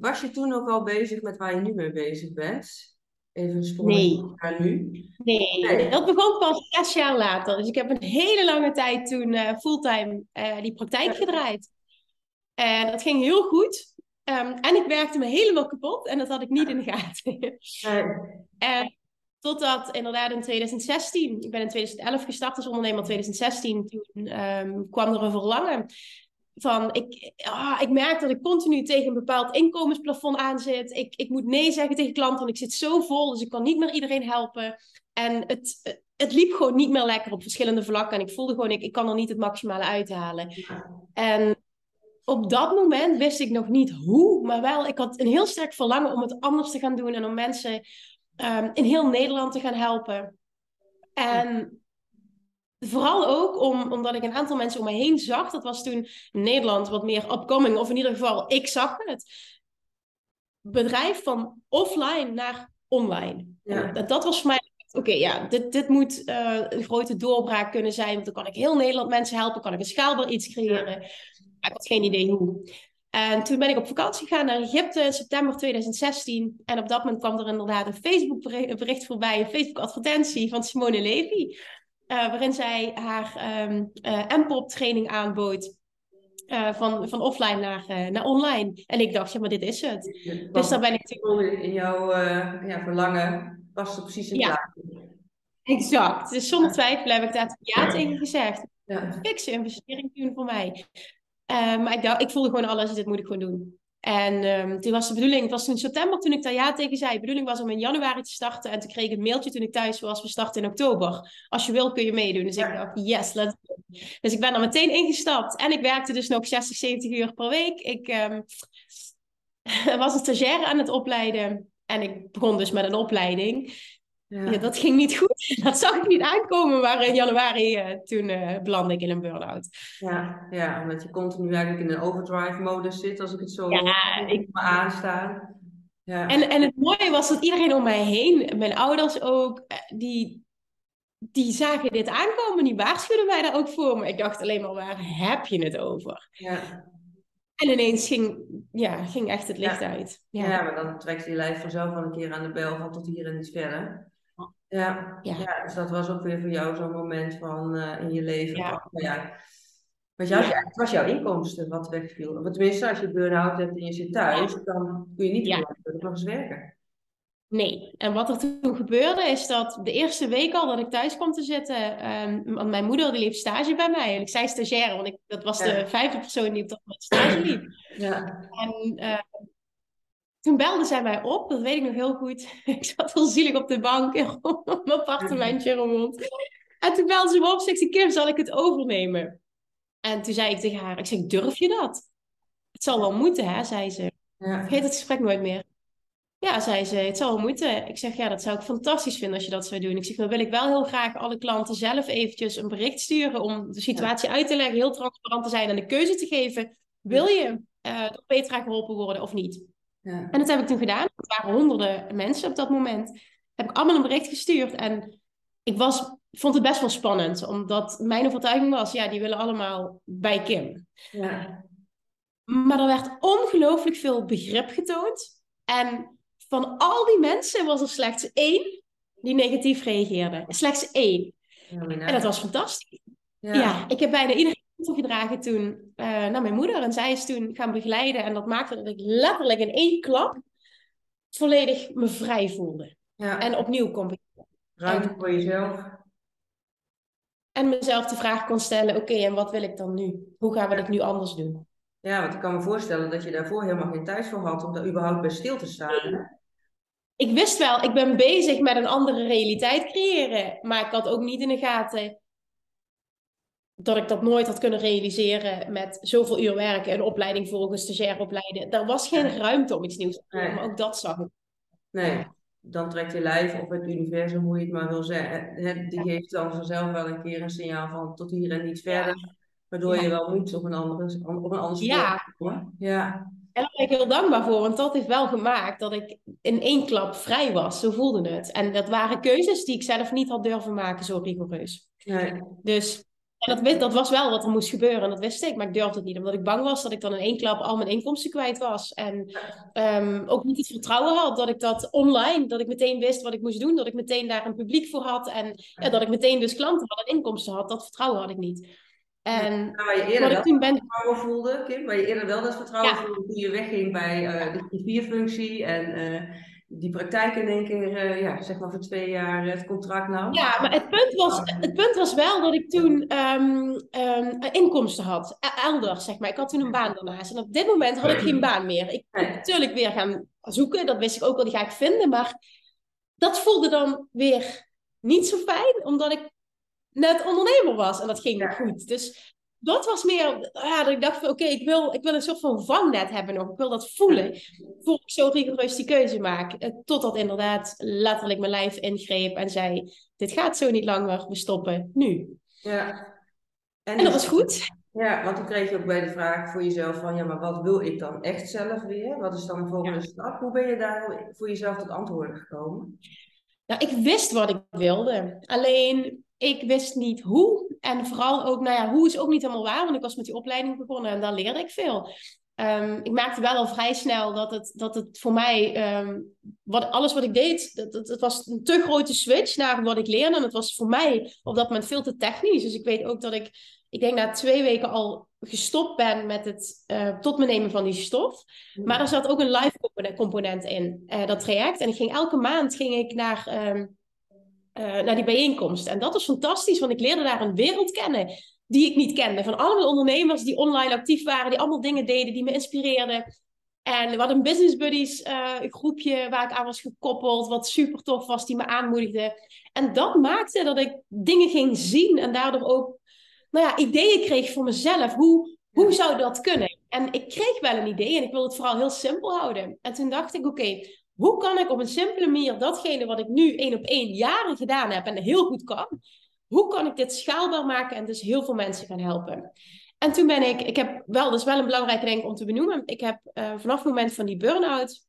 Was je toen ook al bezig met waar je nu mee bezig bent? Even spoor nee. naar nu. Nee. dat begon pas zes jaar later. Dus ik heb een hele lange tijd toen uh, fulltime uh, die praktijk gedraaid. En dat ging heel goed. Um, en ik werkte me helemaal kapot en dat had ik niet in de gaten. Nee. En Totdat inderdaad in 2016, ik ben in 2011 gestart als ondernemer, in 2016, toen um, kwam er een verlangen van, ik, ah, ik merk dat ik continu tegen een bepaald inkomensplafond aan zit. Ik, ik moet nee zeggen tegen klanten, want ik zit zo vol, dus ik kan niet meer iedereen helpen. En het, het liep gewoon niet meer lekker op verschillende vlakken. En ik voelde gewoon, ik, ik kan er niet het maximale uithalen. En op dat moment wist ik nog niet hoe, maar wel, ik had een heel sterk verlangen om het anders te gaan doen en om mensen um, in heel Nederland te gaan helpen. En vooral ook om, omdat ik een aantal mensen om me heen zag. Dat was toen Nederland wat meer upcoming, of in ieder geval, ik zag het. Bedrijf van offline naar online. Ja. Dat, dat was voor mij oké, ja, dit, dit moet uh, een grote doorbraak kunnen zijn. Want dan kan ik heel Nederland mensen helpen, kan ik een schaalbaar iets creëren. Maar ik had geen idee hoe. En toen ben ik op vakantie gegaan naar Egypte in september 2016. En op dat moment kwam er inderdaad een Facebook bericht voorbij, een Facebook advertentie van Simone Levy. Uh, waarin zij haar um, uh, M-pop training aanbood. Uh, van, van offline naar, naar online. En ik dacht, ja, maar dit is het. dus daar ben ik... In jouw ja, verlangen was er precies in ja. Exact. Dus zonder twijfel heb ik daar ja tegen gezegd. Ja. Een fikse investering doen voor mij. Maar ik, dacht, ik voelde gewoon alles, dit moet ik gewoon doen. En um, toen was de bedoeling, het was toen in september toen ik daar ja tegen zei. De bedoeling was om in januari te starten. En toen kreeg ik een mailtje toen ik thuis was, we starten in oktober. Als je wil kun je meedoen. Dus ik dacht, yes, let's go. Dus ik ben er meteen ingestapt. En ik werkte dus nog 60, 70 uur per week. Ik um, [laughs] was een stagiair aan het opleiden. En ik begon dus met een opleiding. Ja. dat ging niet goed. [laughs] Dat zag ik niet aankomen, maar in januari uh, toen uh, belandde ik in een burn-out. Ja, ja, omdat je continu eigenlijk in een overdrive-modus zit, als ik het zo ja, ik... me aanstaan. Ja. En, en het mooie was dat iedereen om mij heen, mijn ouders ook, eh, die, die zagen dit aankomen, die waarschuwden mij daar ook voor. Maar ik dacht alleen maar, waar heb je het over? Ja. En ineens ging, ja, ging echt het licht Ja. uit. Ja. Ja. maar dan trekt je lijf vanzelf wel een keer aan de bel van tot hier en niet verder. Ja, Ja. ja. dus dat was ook weer voor jou zo'n moment van eh, in je leven. Ja. nou ja, want jou, Ja. het was jouw inkomsten wat wegviel. Of tenminste, als je burn-out hebt en je zit thuis, dan kun je niet Ja. nog eens werken. Nee, en wat er toen gebeurde is dat de eerste week al dat ik thuis kwam te zitten, ehm, want mijn moeder die liep stage bij mij en ik zei stagiaire, want ik, dat was Ja. de vijfde persoon die op dat moment stage liep. Ja, En eh, toen belde zij mij op, dat weet ik nog heel goed. [laughs] Ik zat heel zielig op de bank in mijn appartementje in Roermond. En toen belde ze me op, zegt ze, Kim, zal ik het overnemen? En toen zei ik tegen haar, ik zeg, durf je dat? Het zal wel moeten, hè, zei ze. Ik ja, vergeet het gesprek nooit meer. Ja, zei ze, het zal wel moeten. Ik zeg, ja, dat zou ik fantastisch vinden als je dat zou doen. Ik zeg, dan wil ik wel heel graag alle klanten zelf eventjes een bericht sturen om de situatie uit te leggen, heel transparant te zijn en de keuze te geven. Wil je eh door Petra geholpen worden of niet? Ja. En dat heb ik toen gedaan. Het waren honderden mensen op dat moment. Heb ik allemaal een bericht gestuurd. En ik was, vond het best wel spannend. Omdat mijn overtuiging was, ja, die willen allemaal bij Kim. ja. Maar er werd ongelooflijk veel begrip getoond. En van al die mensen was er slechts één die negatief reageerde. Slechts één. Ja, nou, En dat was fantastisch. ja. Ja, ik heb bijna iedereen toegedragen toen eh, naar mijn moeder. En zij is toen gaan begeleiden. En dat maakte dat ik letterlijk in één klap volledig me vrij voelde. Ja. En opnieuw kon. Ruimte voor jezelf. En mezelf de vraag kon stellen, oké, en wat wil ik dan nu? Hoe gaan we dit nu anders doen? Ja, want ik kan me voorstellen dat je daarvoor helemaal geen tijd voor had om daar überhaupt bij stil te staan. hè? Ik wist wel, ik ben bezig met een andere realiteit creëren. Maar ik had ook niet in de gaten dat ik dat nooit had kunnen realiseren met zoveel uur werken, een opleiding volgen, stagiair opleiden. Er was geen ruimte om iets nieuws te doen, Nee. maar ook dat zag ik. Nee, dan trekt je lijf of het universum, hoe je het maar wil zeggen, die geeft dan vanzelf wel een keer een signaal van tot hier en niet verder. Waardoor Ja. je wel moet op een andere, op een ander Ja. komen. Ja, En daar ben ik heel dankbaar voor, want dat heeft wel gemaakt dat ik in één klap vrij was. Zo voelde het. En dat waren keuzes die ik zelf niet had durven maken, zo rigoureus. nee, Dus en dat, wist- dat was wel wat er moest gebeuren, en dat wist ik, maar ik durfde het niet, omdat ik bang was dat ik dan in één klap al mijn inkomsten kwijt was. En ehm, ook niet het vertrouwen had dat ik dat online, dat ik meteen wist wat ik moest doen, dat ik meteen daar een publiek voor had en ja, dat ik meteen dus klanten had en inkomsten had. Dat vertrouwen had ik niet. En Nou, waar je eerder wat wel ik toen ben vertrouwen voelde, Kim, waar je eerder wel dat vertrouwen Ja. voelde toen je wegging bij eh, de rivierfunctie en eh, die praktijk in één keer, eh, ja, zeg maar voor twee jaar het contract nou. Ja, maar het punt was, het punt was wel dat ik toen ehm, ehm, inkomsten had. E- Elders, zeg maar. Ik had toen een baan daarnaast. En op dit moment had ik geen baan meer. Ik kon natuurlijk weer gaan zoeken. Dat wist ik ook wel, die ga ik vinden. Maar dat voelde dan weer niet zo fijn, omdat ik net ondernemer was. En dat ging Ja. goed. Dus dat was meer, ja, dat ik dacht van oké, ik, wil, ik wil een soort van vangnet hebben nog. Ik wil dat voelen. Voor ik zo rigoureus die keuze maak. Eh, Totdat inderdaad letterlijk mijn lijf ingreep en zei: Dit gaat zo niet langer, we stoppen nu. Ja. En dat was goed. Ja, want toen kreeg je ook bij de vraag voor jezelf van, ja, maar wat wil ik dan echt zelf weer? Wat is dan de volgende stap? Hoe ben je daar voor jezelf tot antwoorden gekomen? Nou, ik wist wat ik wilde. Alleen ik wist niet hoe. En vooral ook, nou ja, hoe is ook niet helemaal waar, want ik was met die opleiding begonnen en daar leerde ik veel. Ehm, ik maakte wel al vrij snel dat het, dat het voor mij, ehm, wat, alles wat ik deed, dat, dat, het was een te grote switch naar wat ik leerde. En het was voor mij op dat moment veel te technisch. Dus ik weet ook dat ik, ik denk na twee weken al gestopt ben met het eh, tot me nemen van die stof. Maar er zat ook een live component- component in, eh, dat traject. En ik ging elke maand ging ik naar, ehm, eh, naar die bijeenkomst. En dat was fantastisch, want ik leerde daar een wereld kennen die ik niet kende. Van allemaal ondernemers die online actief waren, die allemaal dingen deden die me inspireerden. En we hadden een Business Buddies eh, groepje waar ik aan was gekoppeld, wat super tof was, die me aanmoedigde. En dat maakte dat ik dingen ging zien en daardoor ook nou ja, ideeën kreeg voor mezelf. Hoe, hoe zou dat kunnen? En ik kreeg wel een idee en ik wilde het vooral heel simpel houden. En toen dacht ik, oké, hoe kan ik op een simpele manier datgene wat ik nu één op één jaren gedaan heb en heel goed kan, hoe kan ik dit schaalbaar maken en dus heel veel mensen gaan helpen? En toen ben ik, ik heb wel, dat is wel een belangrijke denk om te benoemen, ik heb eh, vanaf het moment van die burn-out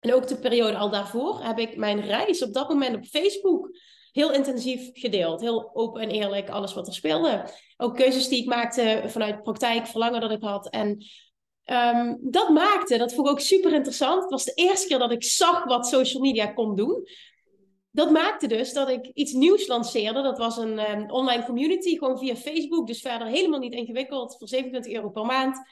en ook de periode al daarvoor, heb ik mijn reis op dat moment op Facebook heel intensief gedeeld. Heel open en eerlijk, alles wat er speelde. Ook keuzes die ik maakte vanuit praktijk, verlangen dat ik had. En ehm, dat maakte, dat vond ik ook super interessant. Het was de eerste keer dat ik zag wat social media kon doen. Dat maakte dus dat ik iets nieuws lanceerde. Dat was een um, online community, gewoon via Facebook. Dus verder helemaal niet ingewikkeld, voor 27 euro per maand.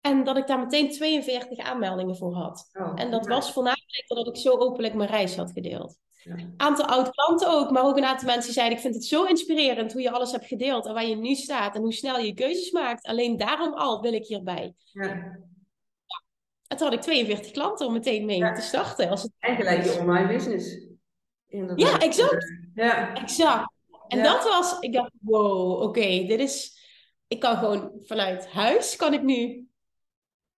En dat ik daar meteen 42 aanmeldingen voor had. Oh, en dat was voornamelijk omdat ik zo openlijk mijn reis had gedeeld. Een aantal oud klanten ook, maar ook een aantal mensen zeiden: Ik vind het zo inspirerend hoe je alles hebt gedeeld en waar je nu staat en hoe snel je keuzes maakt. Alleen daarom al wil ik hierbij. Ja. En toen had ik 42 klanten om meteen mee te starten. Als het... En gelijk je online business. Ja, exact. Ja. Exact. En dat was, ik dacht: Wow, oké, dit is. Ik kan gewoon vanuit huis kan ik nu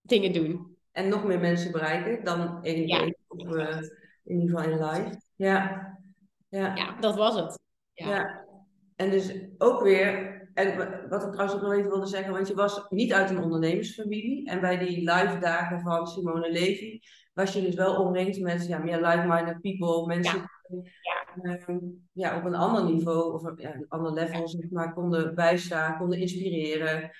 dingen doen. En nog meer mensen bereiken dan één ja. of uh, in ieder geval in live. Ja. Ja. ja, dat was het. Ja. ja. En dus ook weer, en wat ik trouwens ook nog even wilde zeggen, want je was niet uit een ondernemersfamilie. En bij die live dagen van Simone Levy was je dus wel omringd met ja, meer like-minded people, mensen ja. Uh, ja, op een ander niveau of ja, een ander level zeg maar, konden bijstaan, konden inspireren.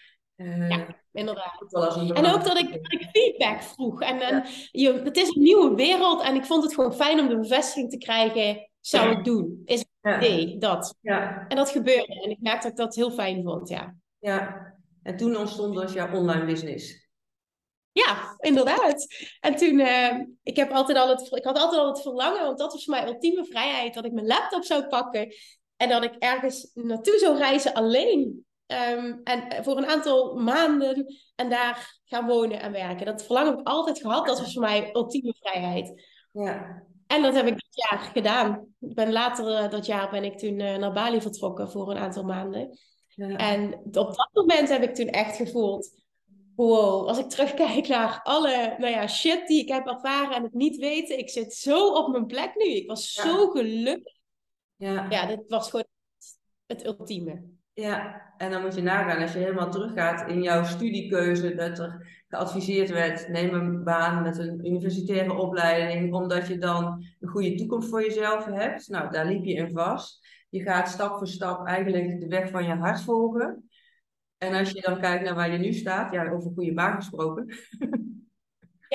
Uh, ja, inderdaad. En ook dat ik, dat ik feedback vroeg. En, en je, het is een nieuwe wereld en ik vond het gewoon fijn om de bevestiging te krijgen. Zou ik doen? Is het idee, dat. Ja. En dat gebeurde. En ik merkte dat ik dat heel fijn vond, ja. Ja, en toen ontstond dus jouw online business. Ja, inderdaad. En toen, uh, ik, heb altijd al het, ik had altijd al het verlangen, want dat was voor mij ultieme vrijheid, dat ik mijn laptop zou pakken en dat ik ergens naartoe zou reizen alleen. Um, en voor een aantal maanden en daar gaan wonen en werken. Dat verlangen heb ik altijd gehad. Dat was voor mij ultieme vrijheid. Ja. En dat heb ik dit jaar gedaan. Ik ben later uh, dat jaar ben ik toen uh, naar Bali vertrokken voor een aantal maanden. Ja. En op dat moment heb ik toen echt gevoeld... Wow, als ik terugkijk naar alle nou ja, shit die ik heb ervaren en het niet weten. Ik zit zo op mijn plek nu. Ik was ja. zo gelukkig. Ja. ja, dit was gewoon het ultieme. Ja, en dan moet je nagaan, als je helemaal teruggaat in jouw studiekeuze, dat er geadviseerd werd, neem een baan met een universitaire opleiding, omdat je dan een goede toekomst voor jezelf hebt. Nou, daar liep je in vast. Je gaat stap voor stap eigenlijk de weg van je hart volgen. En als je dan kijkt naar waar je nu staat, ja, over goede baan gesproken.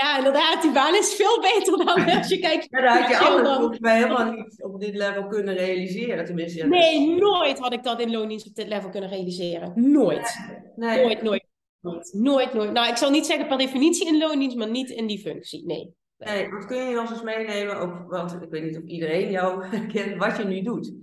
Ja, inderdaad, die baan is veel beter dan [laughs] als je kijkt. Ja, daar had je anders mij helemaal niet op dit level kunnen realiseren. Tenminste, nee, nooit had ik dat in loondienst op dit level kunnen realiseren. Nooit. Nee. Nooit, nooit. Nooit, nooit, nooit. Nou, ik zal niet zeggen per definitie in loondienst, maar niet in die functie. Nee. Nee, wat kun je ons eens meenemen? Ook, want ik weet niet of iedereen jou [laughs] kent, wat je nu doet.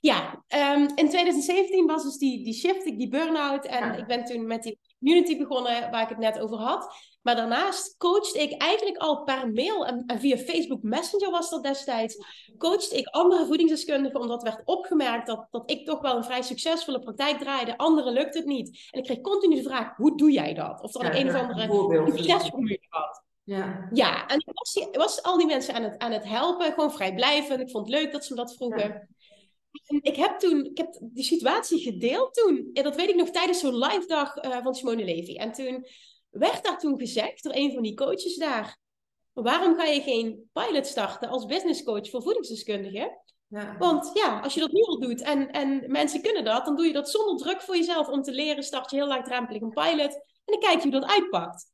Ja, um, in 2017 was dus die, die shift, die burn-out. En ik ben toen met die community begonnen, waar ik het net over had. Maar daarnaast coachte ik eigenlijk al per mail en, via Facebook Messenger was dat destijds. Coachte ik andere voedingsdeskundigen, omdat werd opgemerkt dat, dat ik toch wel een vrij succesvolle praktijk draaide. Anderen lukt het niet. En ik kreeg continu de vraag: hoe doe jij dat? Of er ja, een of andere succesformule had. Ja. ja, en ik was, was al die mensen aan het, aan het helpen, gewoon vrijblijvend. Ik vond het leuk dat ze me dat vroegen. Ik heb toen, ik heb die situatie gedeeld toen. En dat weet ik nog tijdens zo'n live dag uh, van Simone Levy. En toen werd daar toen gezegd door een van die coaches daar. Waarom ga je geen pilot starten als business coach voor voedingsdeskundigen? Ja. Want ja, als je dat nu al doet en, en mensen kunnen dat, dan doe je dat zonder druk voor jezelf om te leren. Start je heel laagdrempelig een pilot en dan kijk je hoe dat uitpakt.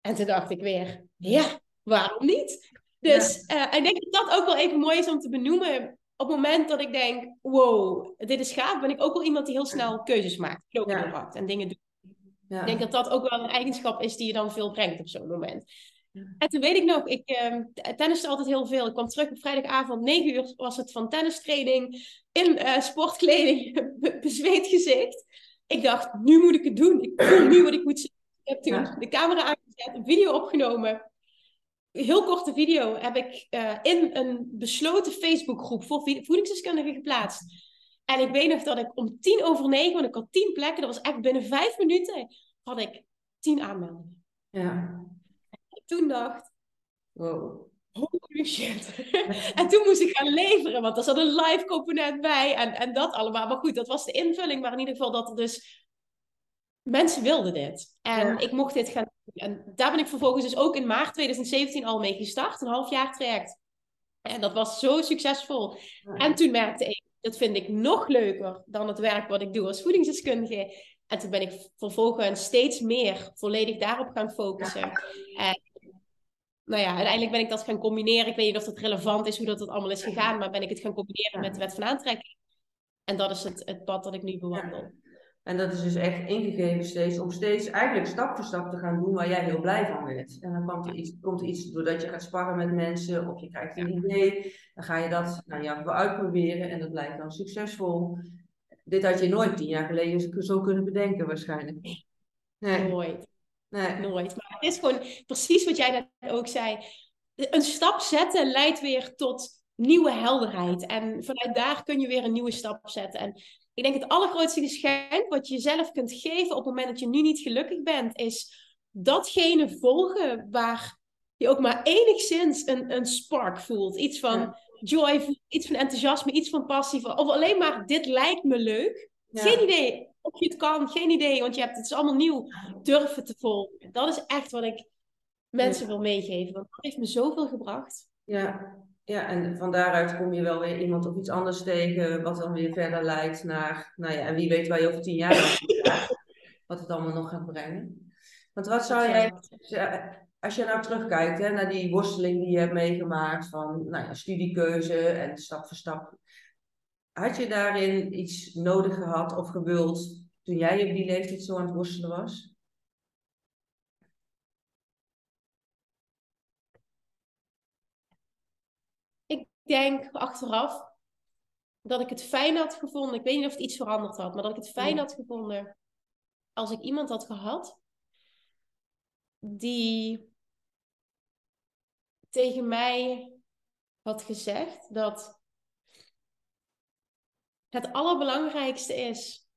En toen dacht ik weer, ja, waarom niet? Dus ja. uh, ik denk dat dat ook wel even mooi is om te benoemen. Op het moment dat ik denk, wow, dit is gaaf, ben ik ook wel iemand die heel snel keuzes maakt. Ja. En dingen doet. Ja. Ik denk dat dat ook wel een eigenschap is die je dan veel brengt op zo'n moment. En toen weet ik nog, ik uh, tenniste altijd heel veel. Ik kwam terug op vrijdagavond, 9 uur was het van tennistraining in uh, sportkleding, [laughs] bezweet gezicht. Ik dacht, nu moet ik het doen. Ik voel nu wat ik moet zeggen. Ik heb toen de camera aangezet, een video opgenomen. Heel korte video heb ik uh, in een besloten Facebookgroep voor voedingsdeskundigen geplaatst. En ik weet nog dat ik om tien over negen, want ik had tien plekken, dat was echt binnen vijf minuten, had ik tien aanmeldingen. Ja. En toen dacht, wow. Holy shit. [laughs] en toen moest ik gaan leveren, want er zat een live component bij en, en dat allemaal. Maar goed, dat was de invulling, maar in ieder geval dat er dus... Mensen wilden dit. En ik mocht dit gaan doen. En daar ben ik vervolgens dus ook in maart 2017 al mee gestart. Een half jaar traject. En dat was zo succesvol. En toen merkte ik, dat vind ik nog leuker dan het werk wat ik doe als voedingsdeskundige. En toen ben ik vervolgens steeds meer volledig daarop gaan focussen. En nou ja, uiteindelijk ben ik dat gaan combineren. Ik weet niet of dat relevant is, hoe dat, dat allemaal is gegaan, maar ben ik het gaan combineren met de wet van aantrekking. En dat is het, het pad dat ik nu bewandel. En dat is dus echt ingegeven steeds om steeds eigenlijk stap voor stap te gaan doen waar jij heel blij van werd. En dan komt er iets, komt er iets doordat je gaat sparren met mensen of je krijgt een idee. Dan ga je dat nou ja, uitproberen en dat blijkt dan succesvol. Dit had je nooit tien jaar geleden zo kunnen bedenken waarschijnlijk. Nee. Nooit. Nee. Nooit. Maar het is gewoon precies wat jij net ook zei. Een stap zetten leidt weer tot nieuwe helderheid. En vanuit daar kun je weer een nieuwe stap zetten. En ik denk het allergrootste geschenk wat je jezelf kunt geven op het moment dat je nu niet gelukkig bent, is datgene volgen waar je ook maar enigszins een, een spark voelt. Iets van joy, iets van enthousiasme, iets van passie. Of alleen maar dit lijkt me leuk. Geen idee of je het kan, geen idee, want je hebt het is allemaal nieuw. Durven te volgen. Dat is echt wat ik mensen wil meegeven, want dat heeft me zoveel gebracht. Ja, ja, en van daaruit kom je wel weer iemand of iets anders tegen, wat dan weer verder leidt naar, nou ja, en wie weet waar je over tien jaar wat het allemaal nog gaat brengen. Want wat zou jij, als je nou terugkijkt hè, naar die worsteling die je hebt meegemaakt van nou ja, studiekeuze en stap voor stap, had je daarin iets nodig gehad of gewild toen jij op die leeftijd zo aan het worstelen was? Denk achteraf dat ik het fijn had gevonden. Ik weet niet of het iets veranderd had, maar dat ik het fijn had gevonden als ik iemand had gehad die tegen mij had gezegd dat het allerbelangrijkste is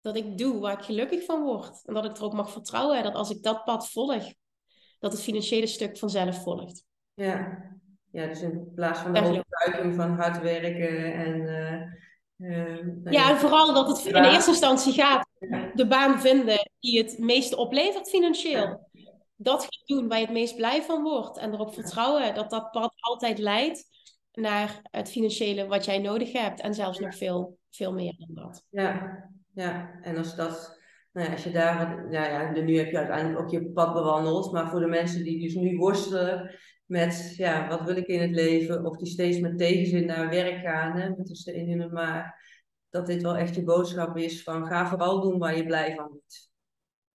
dat ik doe waar ik gelukkig van word. En dat ik er ook mag vertrouwen dat als ik dat pad volg, dat het financiële stuk vanzelf volgt. Ja, ja, dus in plaats van de overtuiging van hard werken en... Uh, ja, en vooral dat het in eerste instantie gaat de baan vinden die het meeste oplevert financieel. Dat gaan doen waar je het meest blij van wordt. En erop vertrouwen dat dat pad altijd leidt naar het financiële wat jij nodig hebt. En zelfs nog veel, veel meer dan dat. Ja, ja. en als dat... Nou ja, als je daar, nou ja, nu heb je uiteindelijk ook je pad bewandeld, maar voor de mensen die dus nu worstelen met ja, wat wil ik in het leven, of die steeds met tegenzin naar werk gaan, hè, met een steen in hun maag, dat dit wel echt je boodschap is van ga vooral doen waar je blij van wordt.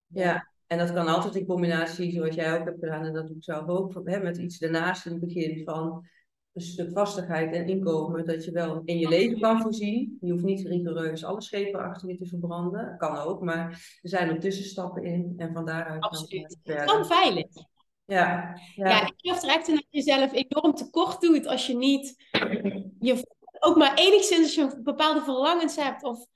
Ja, en dat kan altijd in combinatie, zoals jij ook hebt gedaan, en dat doe ik zelf ook, hè, met iets daarnaast in het begin van een stuk vastigheid en inkomen, dat je wel in je leven kan voorzien. Je hoeft niet rigoureus alle schepen achter je te verbranden, kan ook, maar er zijn er tussenstappen in en van daaruit... Absoluut. Het kan veilig. Ja, ja. ja ik geloof er echt in dat je jezelf enorm tekort doet als je niet je, ook maar enigszins als je bepaalde verlangens hebt of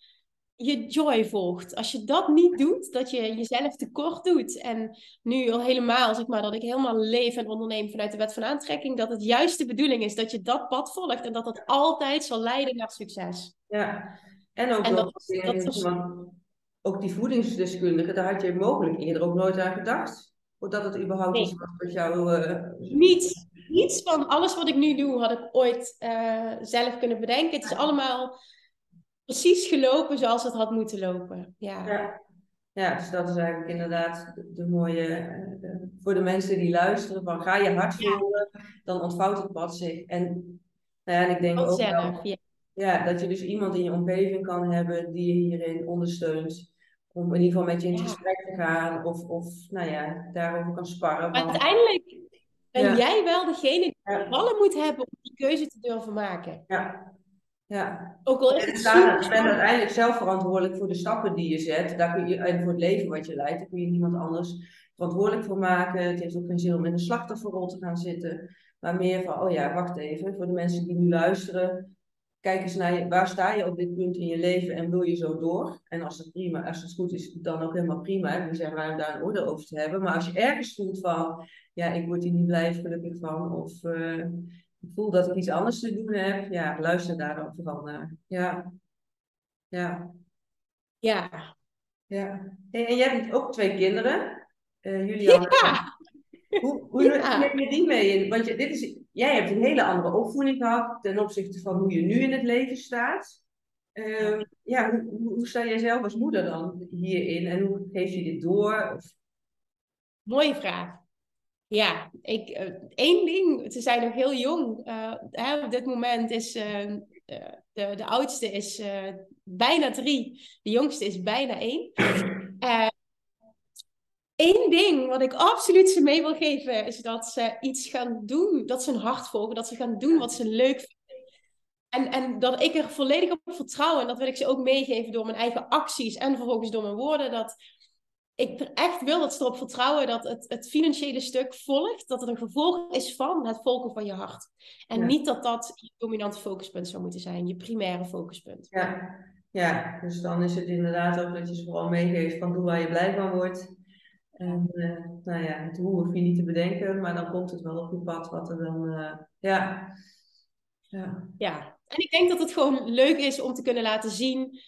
je joy volgt. Als je dat niet doet, dat je jezelf tekort doet. En nu al helemaal, zeg maar, dat ik helemaal leef en onderneem vanuit de wet van aantrekking, dat het juist de bedoeling is dat je dat pad volgt en dat dat altijd zal leiden naar succes. Ja, en ook, en dat, dat, ook die voedingsdeskundige, daar had je mogelijk eerder ook nooit aan gedacht. Of dat het überhaupt iets was wat jou... Uh... Niets. Niets van alles wat ik nu doe had ik ooit uh, zelf kunnen bedenken. Het is allemaal precies gelopen zoals het had moeten lopen. Ja. ja. Ja, dus dat is eigenlijk inderdaad de, mooie, uh, voor de mensen die luisteren, van ga je hart voelen, dan ontvouwt het pad zich. En, nou ja, en ik denk ook wel, ja. ja. dat je dus iemand in je omgeving kan hebben die je hierin ondersteunt om in ieder geval met je in gesprek te gaan of, of nou ja, daarover kan sparren. Maar uiteindelijk ben jij wel degene die ja. ballen moet hebben om die keuze te durven maken. Ja. Ja. Ook al is het je bent uiteindelijk zelf verantwoordelijk voor de stappen die je zet. Daar kun je, en voor het leven wat je leidt. Daar kun je niemand anders verantwoordelijk voor maken. Het heeft ook geen zin om in een slachtofferrol te gaan zitten. Maar meer van, oh ja, wacht even. Voor de mensen die nu luisteren kijk eens naar je, waar sta je op dit punt in je leven en wil je zo door? En als het prima, als het goed is, dan ook helemaal prima. Dan zeggen wij om daar een orde over te hebben. Maar als je ergens voelt van, ja, ik word hier niet blij gelukkig van, of uh, ik voel dat ik iets anders te doen heb, ja, luister daar dan vooral naar. Ja. Ja. Ja. Ja. En, jij hebt ook twee kinderen. Uh, Julian ja. Hoe, [laughs] hoe neem je die mee in? Want je, dit is, jij hebt een hele andere opvoeding gehad ten opzichte van hoe je nu in het leven staat. Ehm, ja, hoe, hoe, sta jij zelf als moeder dan hierin en hoe geef je dit door? Of... Mooie vraag. Ja, ik, uh, één ding, ze zijn nog heel jong. Uh, hè, op dit moment is uh, de, de oudste is bijna drie, de jongste is bijna één. [clears throat] Eén ding wat ik absoluut ze mee wil geven, is dat ze iets gaan doen, dat ze hun hart volgen, dat ze gaan doen wat ze leuk vinden. En, en dat ik er volledig op vertrouw, en dat wil ik ze ook meegeven door mijn eigen acties en vervolgens door mijn woorden, dat ik er echt wil dat ze erop vertrouwen dat het, het financiële stuk volgt, dat het een gevolg is van het volgen van je hart. En niet dat dat je dominante focuspunt zou moeten zijn, je primaire focuspunt. Ja. ja, dus dan is het inderdaad ook dat je ze vooral meegeeft van doe waar je blij van wordt. En uh, nou ja, het hoe hoef je niet te bedenken, maar dan komt het wel op je pad wat er dan, uh, ja. ja. Ja, en ik denk dat het gewoon leuk is om te kunnen laten zien.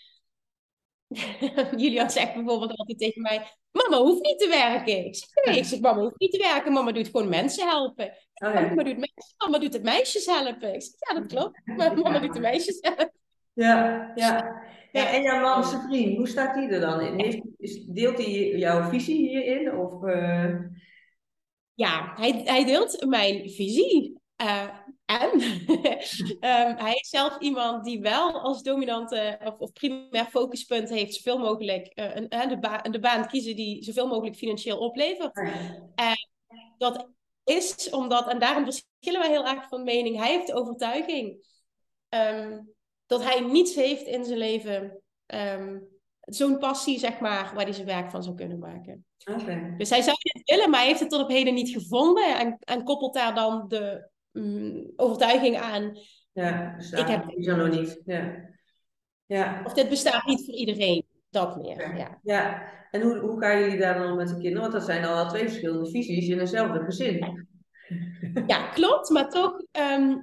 [laughs] Julian zegt bijvoorbeeld altijd tegen mij: Mama hoeft niet te werken. Ik zeg: Nee, ik zeg: Mama hoeft niet te werken. Mama doet gewoon mensen helpen. Oh, ja. mama, doet mama doet het meisjes helpen. Ik zeg: Ja, dat klopt. Maar mama doet de meisjes helpen. Ja, ja. Ja. En jouw man, vriend, hoe staat hij er dan in? Heeft, deelt hij jouw visie hierin? Of, uh... Ja, hij, hij deelt mijn visie. Uh, en um, [laughs] hij is zelf iemand die wel als dominante of, of primair focuspunt heeft zoveel mogelijk uh, een, de, ba de baan kiezen die zoveel mogelijk financieel oplevert. En dat is omdat, en daarom verschillen wij heel erg van mening, hij heeft de overtuiging um, dat hij niets heeft in zijn leven, um, zo'n passie, zeg maar, waar hij zijn werk van zou kunnen maken. Okay. Dus hij zou het willen, maar hij heeft het tot op heden niet gevonden en, en koppelt daar dan de um, overtuiging aan. Ja, ik heb zo nog niet. Ja. Ja. Of dit bestaat niet voor iedereen. Dat meer. Ja. ja. ja. En hoe, hoe gaan jullie daar dan met de kinderen? Want dat zijn al twee verschillende visies in eenzelfde gezin. Ja, klopt. Maar toch, um,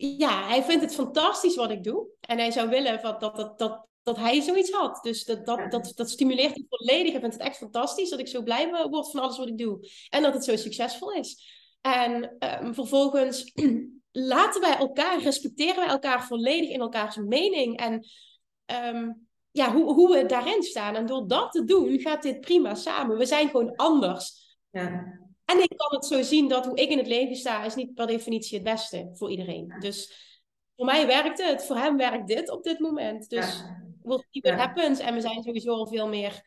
ja, hij vindt het fantastisch wat ik doe. En hij zou willen dat, dat, dat, dat, dat hij zoiets had. Dus dat, dat, dat, dat stimuleert hem volledig. Hij vindt het echt fantastisch dat ik zo blij word van alles wat ik doe. En dat het zo succesvol is. En um, vervolgens [clears throat] laten wij elkaar, respecteren wij elkaar volledig in elkaars mening. En um, ja, hoe, hoe we daarin staan. En door dat te doen, gaat dit prima samen. We zijn gewoon anders. Ja. En ik kan het zo zien dat hoe ik in het leven sta, is niet per definitie het beste voor iedereen. Dus voor mij werkt het, voor hem werkt dit op dit moment. Dus ja. we'll see what happens. En we zijn sowieso al veel meer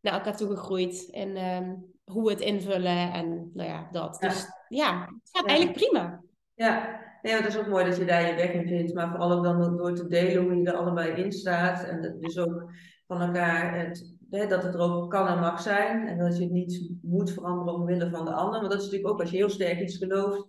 naar elkaar toe gegroeid. En um, hoe we het invullen en nou ja, dat. Dus ja, het gaat eigenlijk prima. Ja, nee, het is ook mooi dat je daar je weg in vindt. Maar vooral ook dan door te delen hoe je er allebei in staat. En dus ook van elkaar het hè, dat het er ook kan en mag zijn. En dat je het niet moet veranderen omwille van de ander. Want dat is natuurlijk ook als je heel sterk iets gelooft.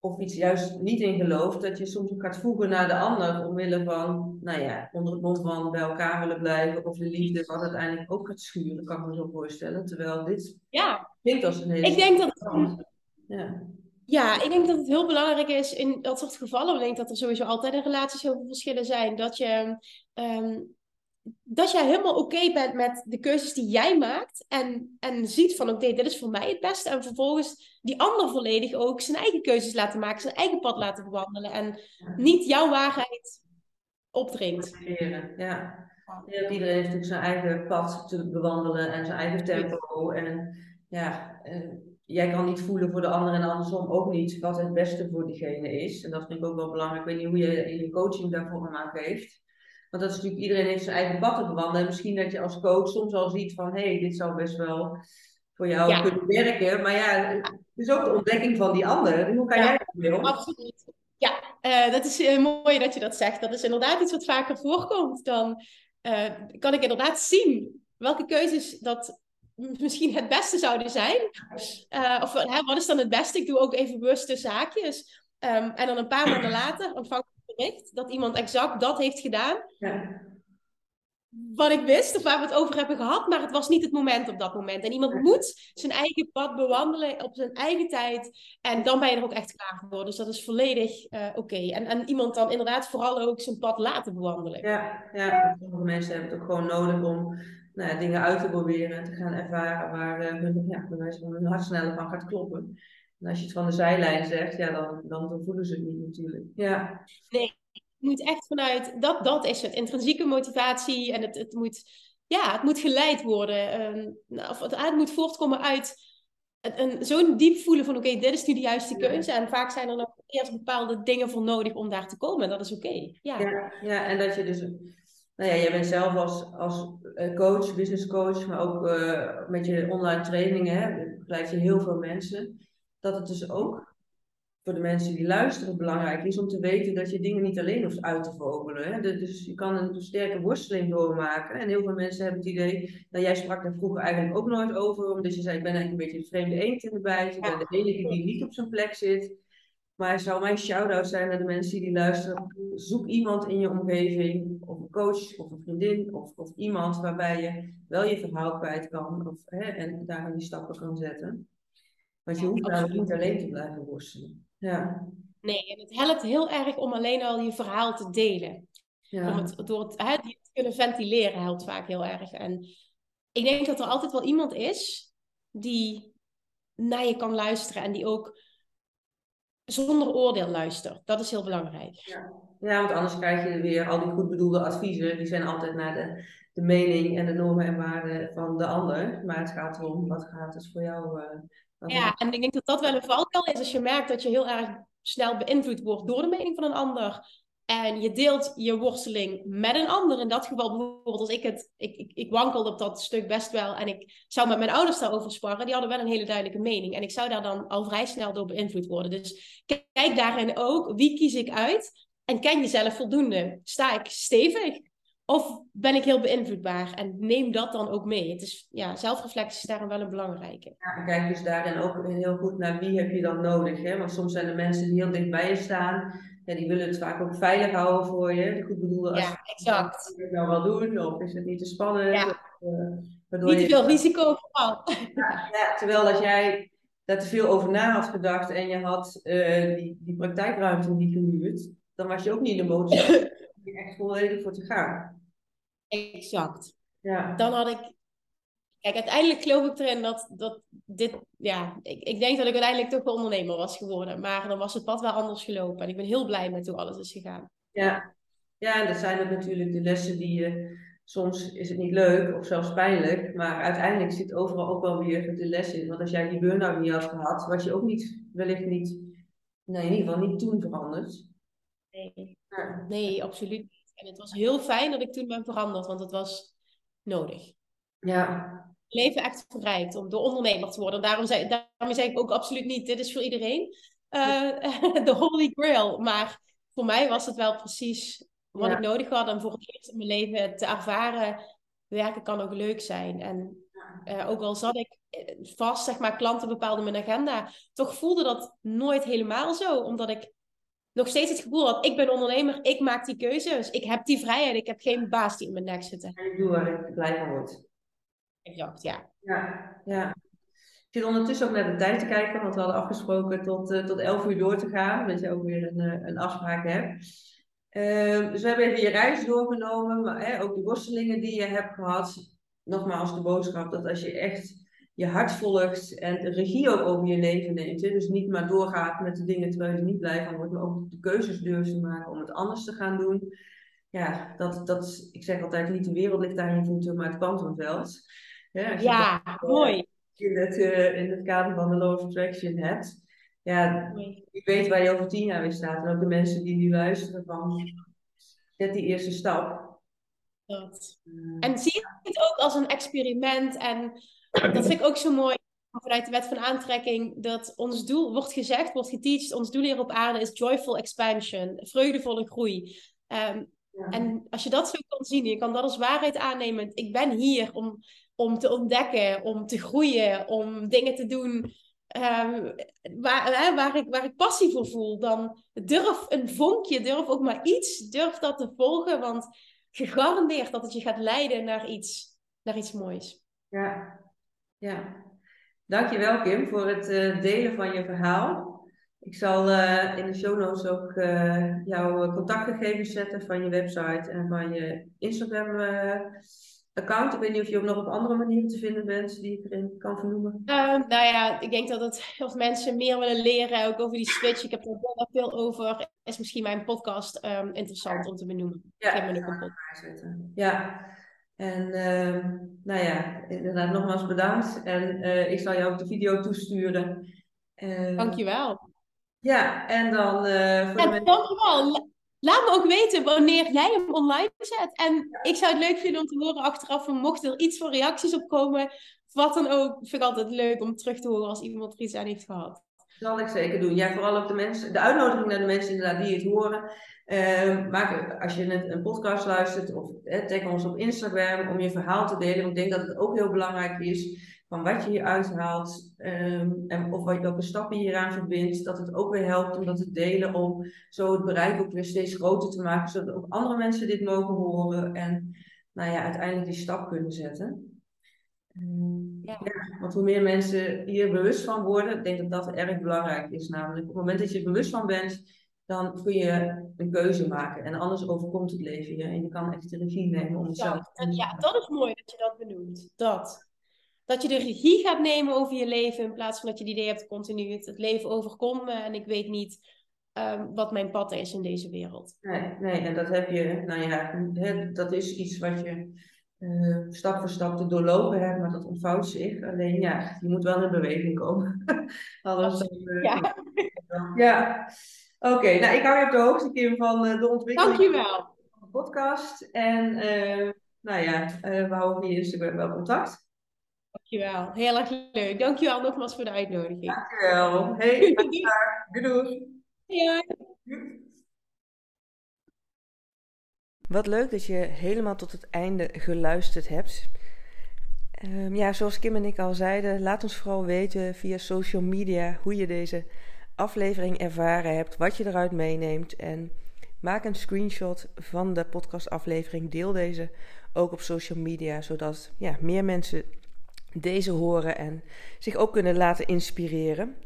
Of iets juist niet in gelooft. Dat je soms ook gaat voegen naar de ander. Omwille van, nou ja, onder het mond van bij elkaar willen blijven. Of de liefde wat uiteindelijk ook gaat schuren. Kan ik me zo voorstellen. Terwijl dit ja. klinkt als een hele... Ik denk dat... Ja. Ja, ik denk dat het heel belangrijk is in dat soort gevallen. Ik denk dat er sowieso altijd in relaties heel veel verschillen zijn. Dat je um, dat jij helemaal oké bent met de keuzes die jij maakt. En, en ziet van oké, dit is voor mij het beste. En vervolgens die ander volledig ook zijn eigen keuzes laten maken. Zijn eigen pad laten bewandelen. En niet jouw waarheid opdringt. Ja. ja. Iedereen heeft natuurlijk zijn eigen pad te bewandelen. En zijn eigen tempo. En ja, jij kan niet voelen voor de ander en andersom ook niet wat het beste voor diegene is. En dat vind ik ook wel belangrijk. Ik weet niet hoe je in je coaching daarvoor aan geeft. Want dat is natuurlijk, iedereen heeft zijn eigen pad te bewandelen. En misschien dat je als coach soms al ziet van, hé, hey, dit zou best wel voor jou kunnen werken. Maar ja, het is ook de ontdekking van die ander. Hoe kan jij dat doen? Absoluut. Ja, uh, dat is uh, mooi dat je dat zegt. Dat is inderdaad iets wat vaker voorkomt. Dan uh, kan ik inderdaad zien welke keuzes dat misschien het beste zouden zijn. of wat is dan het beste? Ik doe ook even bewuste zaakjes. Um, en dan een paar maanden later ontvang dat iemand exact dat heeft gedaan. Ja. Wat ik wist of waar we het over hebben gehad, maar het was niet het moment op dat moment. En iemand moet zijn eigen pad bewandelen op zijn eigen tijd. En dan ben je er ook echt klaar voor. Dus dat is volledig uh, oké. Okay. En, en iemand dan inderdaad vooral ook zijn pad laten bewandelen. Ja, ja. sommige mensen hebben het ook gewoon nodig om nou ja, dingen uit te proberen en te gaan ervaren waar uh, hun, ja, hun hart sneller van gaat kloppen. En als je het van de zijlijn zegt, ja, dan, dan voelen ze het niet natuurlijk. Ja. Nee, het moet echt vanuit, dat, dat is het, intrinsieke motivatie en het, het moet, ja, het moet geleid worden. Um, of het, het moet voortkomen uit een, zo'n diep voelen van oké, dit is nu de juiste keuze. En vaak zijn er nog eerst bepaalde dingen voor nodig om daar te komen. Dat is oké. Ja. ja. Ja, en dat je dus nou ja, jij bent zelf als, als eh, coach, business coach, maar ook uh, met je online trainingen, begeleid je heel veel mensen. Dat het dus ook voor de mensen die luisteren belangrijk is om te weten dat je dingen niet alleen hoeft uit te vogelen. Hè? Dus je kan een sterke worsteling doormaken. En heel veel mensen hebben het idee, nou jij sprak daar vroeger eigenlijk ook nooit over, omdat je zei, ik ben eigenlijk een beetje de vreemde eend in de bijt, ik ben de enige die niet op zijn plek zit. Maar het zou mijn shout-out zijn naar de mensen die luisteren. Zoek iemand in je omgeving, of een coach, of een vriendin, of, of iemand waarbij je wel je verhaal kwijt kan of, hè, en daar die stappen kan zetten. Want je hoeft namelijk niet alleen te blijven worstelen. Ja. Nee, en het helpt heel erg om alleen al je verhaal te delen. Ja. Om het, door het, hè, te kunnen ventileren helpt vaak heel erg. En ik denk dat er altijd wel iemand is die naar je kan luisteren en die ook zonder oordeel luistert. Dat is heel belangrijk. Ja. ja, want anders krijg je weer al die goed bedoelde adviezen. Die zijn altijd naar de, de mening en de normen en waarden van de ander. Maar het gaat erom, wat gaat het voor jou... Uh, ja, en ik denk dat dat wel een valkuil is als je merkt dat je heel erg snel beïnvloed wordt door de mening van een ander. En je deelt je worsteling met een ander. In dat geval bijvoorbeeld als ik het... Ik, ik, ik wankelde op dat stuk best wel. En ik zou met mijn ouders daarover sparren. Die hadden wel een hele duidelijke mening. En ik zou daar dan al vrij snel door beïnvloed worden. Dus kijk daarin ook. Wie kies ik uit? En ken jezelf voldoende? Sta ik stevig? Of ben ik heel beïnvloedbaar? En neem dat dan ook mee. Het is, ja, zelfreflectie is daarin wel een belangrijke. Ja, kijk dus daarin ook heel goed naar wie heb je dan nodig. Hè? Want soms zijn er mensen die heel dicht bij je staan ja, die willen het vaak ook veilig houden voor je. Goed bedoelde als ja, exact. je het nou wel doen, of is het niet te spannend? Ja. Of, uh, niet te veel risico vooral. Ja, ja, terwijl als jij daar te veel over na had gedacht en je had uh, die, die praktijkruimte niet gehuurd, dan was je ook niet in de modus om [coughs] echt volledig voor te gaan. Exact. Ja. Dan had ik Kijk, uiteindelijk geloof ik erin dat, dat dit, ja, ik, ik denk dat ik uiteindelijk toch wel ondernemer was geworden. Maar dan was het pad wel anders gelopen. En ik ben heel blij met hoe alles is gegaan. Ja, ja en dat zijn natuurlijk de lessen die je, soms is het niet leuk of zelfs pijnlijk. Maar uiteindelijk zit overal ook wel weer de les in. Want als jij die burn-out niet had gehad, was je ook niet, wellicht niet, nee, in ieder geval niet toen veranderd. Nee, nee absoluut niet. En het was heel fijn dat ik toen ben veranderd, want het was nodig. Ja, leven echt verrijkt om door ondernemer te worden. Daarom zei, daarom zei ik ook absoluut niet, dit is voor iedereen uh, [laughs] de holy grail. Maar voor mij was het wel precies wat ik nodig had. En voor het eerst in mijn leven te ervaren, werken kan ook leuk zijn. En uh, ook al zat ik eh, vast, zeg maar, klanten bepaalden mijn agenda, toch voelde dat nooit helemaal zo. Omdat ik nog steeds het gevoel had, ik ben ondernemer, ik maak die keuzes. Ik heb die vrijheid, ik heb geen baas die in mijn nek zit. ik doe waar ik blij van word exact, ja. Ja, ja. Ik zit ondertussen ook naar de tijd te kijken, want we hadden afgesproken tot, uh, tot 11 uur door te gaan, omdat je ook weer een, uh, een afspraak hebt. Uh, dus we hebben even je reis doorgenomen, maar hè, ook de worstelingen die je hebt gehad. Nogmaals de boodschap dat als je echt je hart volgt en de regie ook over je leven neemt, hè, dus niet maar doorgaat met de dingen terwijl je niet blij van wordt, maar ook de keuzes durft te maken om het anders te gaan doen. Ja, dat, dat, ik zeg altijd, niet de wereld ligt daar in je voeten, maar het kwantumveld. Ja, ja mooi. In het, uh, in het kader van de Law of Attraction hebt. Ja, je weet waar je over tien jaar weer staat. En ook de mensen die nu luisteren van, zet die eerste stap. Dat. Uh, en zie je het ook als een experiment. En dat vind ik ook zo mooi vanuit de wet van aantrekking. Dat ons doel, wordt gezegd, wordt geteacht, ons doel hier op aarde is joyful expansion. Vreugdevolle groei. Um, En als je dat zo kan zien, je kan dat als waarheid aannemen. Ik ben hier om om te ontdekken, om te groeien, om dingen te doen um, waar, hè, waar, ik, waar ik passie voor voel, dan durf een vonkje, durf ook maar iets, durf dat te volgen, want gegarandeerd dat het je gaat leiden naar iets, naar iets moois. Ja, ja. Dankjewel Kim voor het uh, delen van je verhaal. Ik zal uh, in de show notes ook uh, jouw contactgegevens zetten van je website en van je Instagram account. Ik weet niet of je ook nog op andere manieren te vinden bent die ik erin kan vernoemen. Nou ja, ik denk dat het, als mensen meer willen leren, ook over die switch, ik heb er wel veel over, is misschien mijn podcast um, interessant om te benoemen. Ja, ik heb me ook een podcast. Ja, en uh, nou ja, inderdaad nogmaals bedankt. En uh, ik zal jou ook de video toesturen. Uh, Dankjewel. Ja, en dan... Uh, voor en de dankjewel. Laat me ook weten wanneer jij hem online zet. En ik zou het leuk vinden om te horen achteraf, mocht er iets voor reacties op komen, wat dan ook, vind ik altijd leuk om terug te horen als iemand er iets aan heeft gehad. Zal ik zeker doen. Ja, vooral ook de mensen, de uitnodiging naar de mensen inderdaad die het horen. Uh, maak, als je een, een podcast luistert of tag ons op Instagram om je verhaal te delen. Want ik denk dat het ook heel belangrijk is van wat je hier uithaalt um, en of wat, welke stappen je hieraan verbindt. Dat het ook weer helpt om dat te delen om zo het bereik ook weer steeds groter te maken. Zodat ook andere mensen dit mogen horen en nou ja, uiteindelijk die stap kunnen zetten. Ja. ja. want hoe meer mensen hier bewust van worden, ik denk dat dat erg belangrijk is. Namelijk op het moment dat je er bewust van bent, dan kun je een keuze maken. En anders overkomt het leven je. En je kan echt de regie nemen om het zelf te. Ja, dat is mooi dat je dat benoemt. Dat. Dat je de regie gaat nemen over je leven in plaats van dat je het idee hebt continu het, het leven overkomen en ik weet niet um, wat mijn pad is in deze wereld. Nee, nee, en dat heb je, nou ja, dat is iets wat je uh, stap voor stap te doorlopen hebt, maar dat ontvouwt zich. Alleen ja, je moet wel in beweging komen. [laughs] Dan, uh, ja. [laughs] ja. Oké, okay, nou ik hou je op de hoogte, Kim, van uh, de ontwikkeling Dankjewel. van de podcast. En nou ja, we houden via Instagram wel contact. Dankjewel, heel erg leuk. Dankjewel nogmaals voor de uitnodiging. Dankjewel. Hey, [laughs] doei doei. Ja. Wat leuk dat je helemaal tot het einde geluisterd hebt. Um, ja, zoals Kim en ik al zeiden, laat ons vooral weten via social media hoe je deze aflevering ervaren hebt, wat je eruit meeneemt. En maak een screenshot van de podcastaflevering. Deel deze ook op social media, zodat ja, meer mensen deze horen en zich ook kunnen laten inspireren.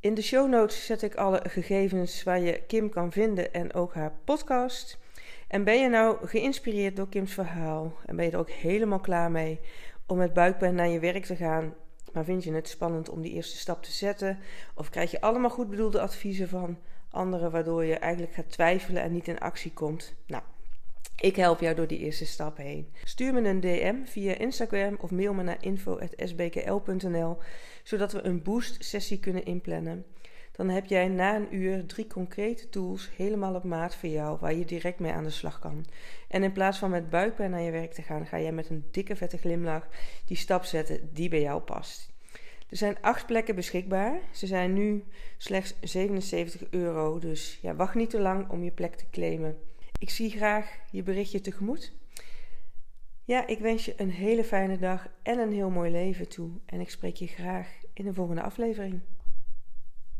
In de show notes zet ik alle gegevens waar je Kim kan vinden en ook haar podcast. En ben je nou geïnspireerd door Kims verhaal en ben je er ook helemaal klaar mee om met buikpijn naar je werk te gaan, maar vind je het spannend om die eerste stap te zetten? Of krijg je allemaal goed bedoelde adviezen van anderen waardoor je eigenlijk gaat twijfelen en niet in actie komt? Nou, ik help jou door die eerste stap heen. Stuur me een DM via Instagram of mail me naar info.sbkl.nl zodat we een boost sessie kunnen inplannen. Dan heb jij na een uur drie concrete tools helemaal op maat voor jou waar je direct mee aan de slag kan. En in plaats van met buikpijn naar je werk te gaan, ga jij met een dikke vette glimlach die stap zetten die bij jou past. Er zijn acht plekken beschikbaar. Ze zijn nu slechts 77 euro, dus ja, wacht niet te lang om je plek te claimen. Ik zie graag je berichtje tegemoet. Ja, ik wens je een hele fijne dag en een heel mooi leven toe. En ik spreek je graag in de volgende aflevering.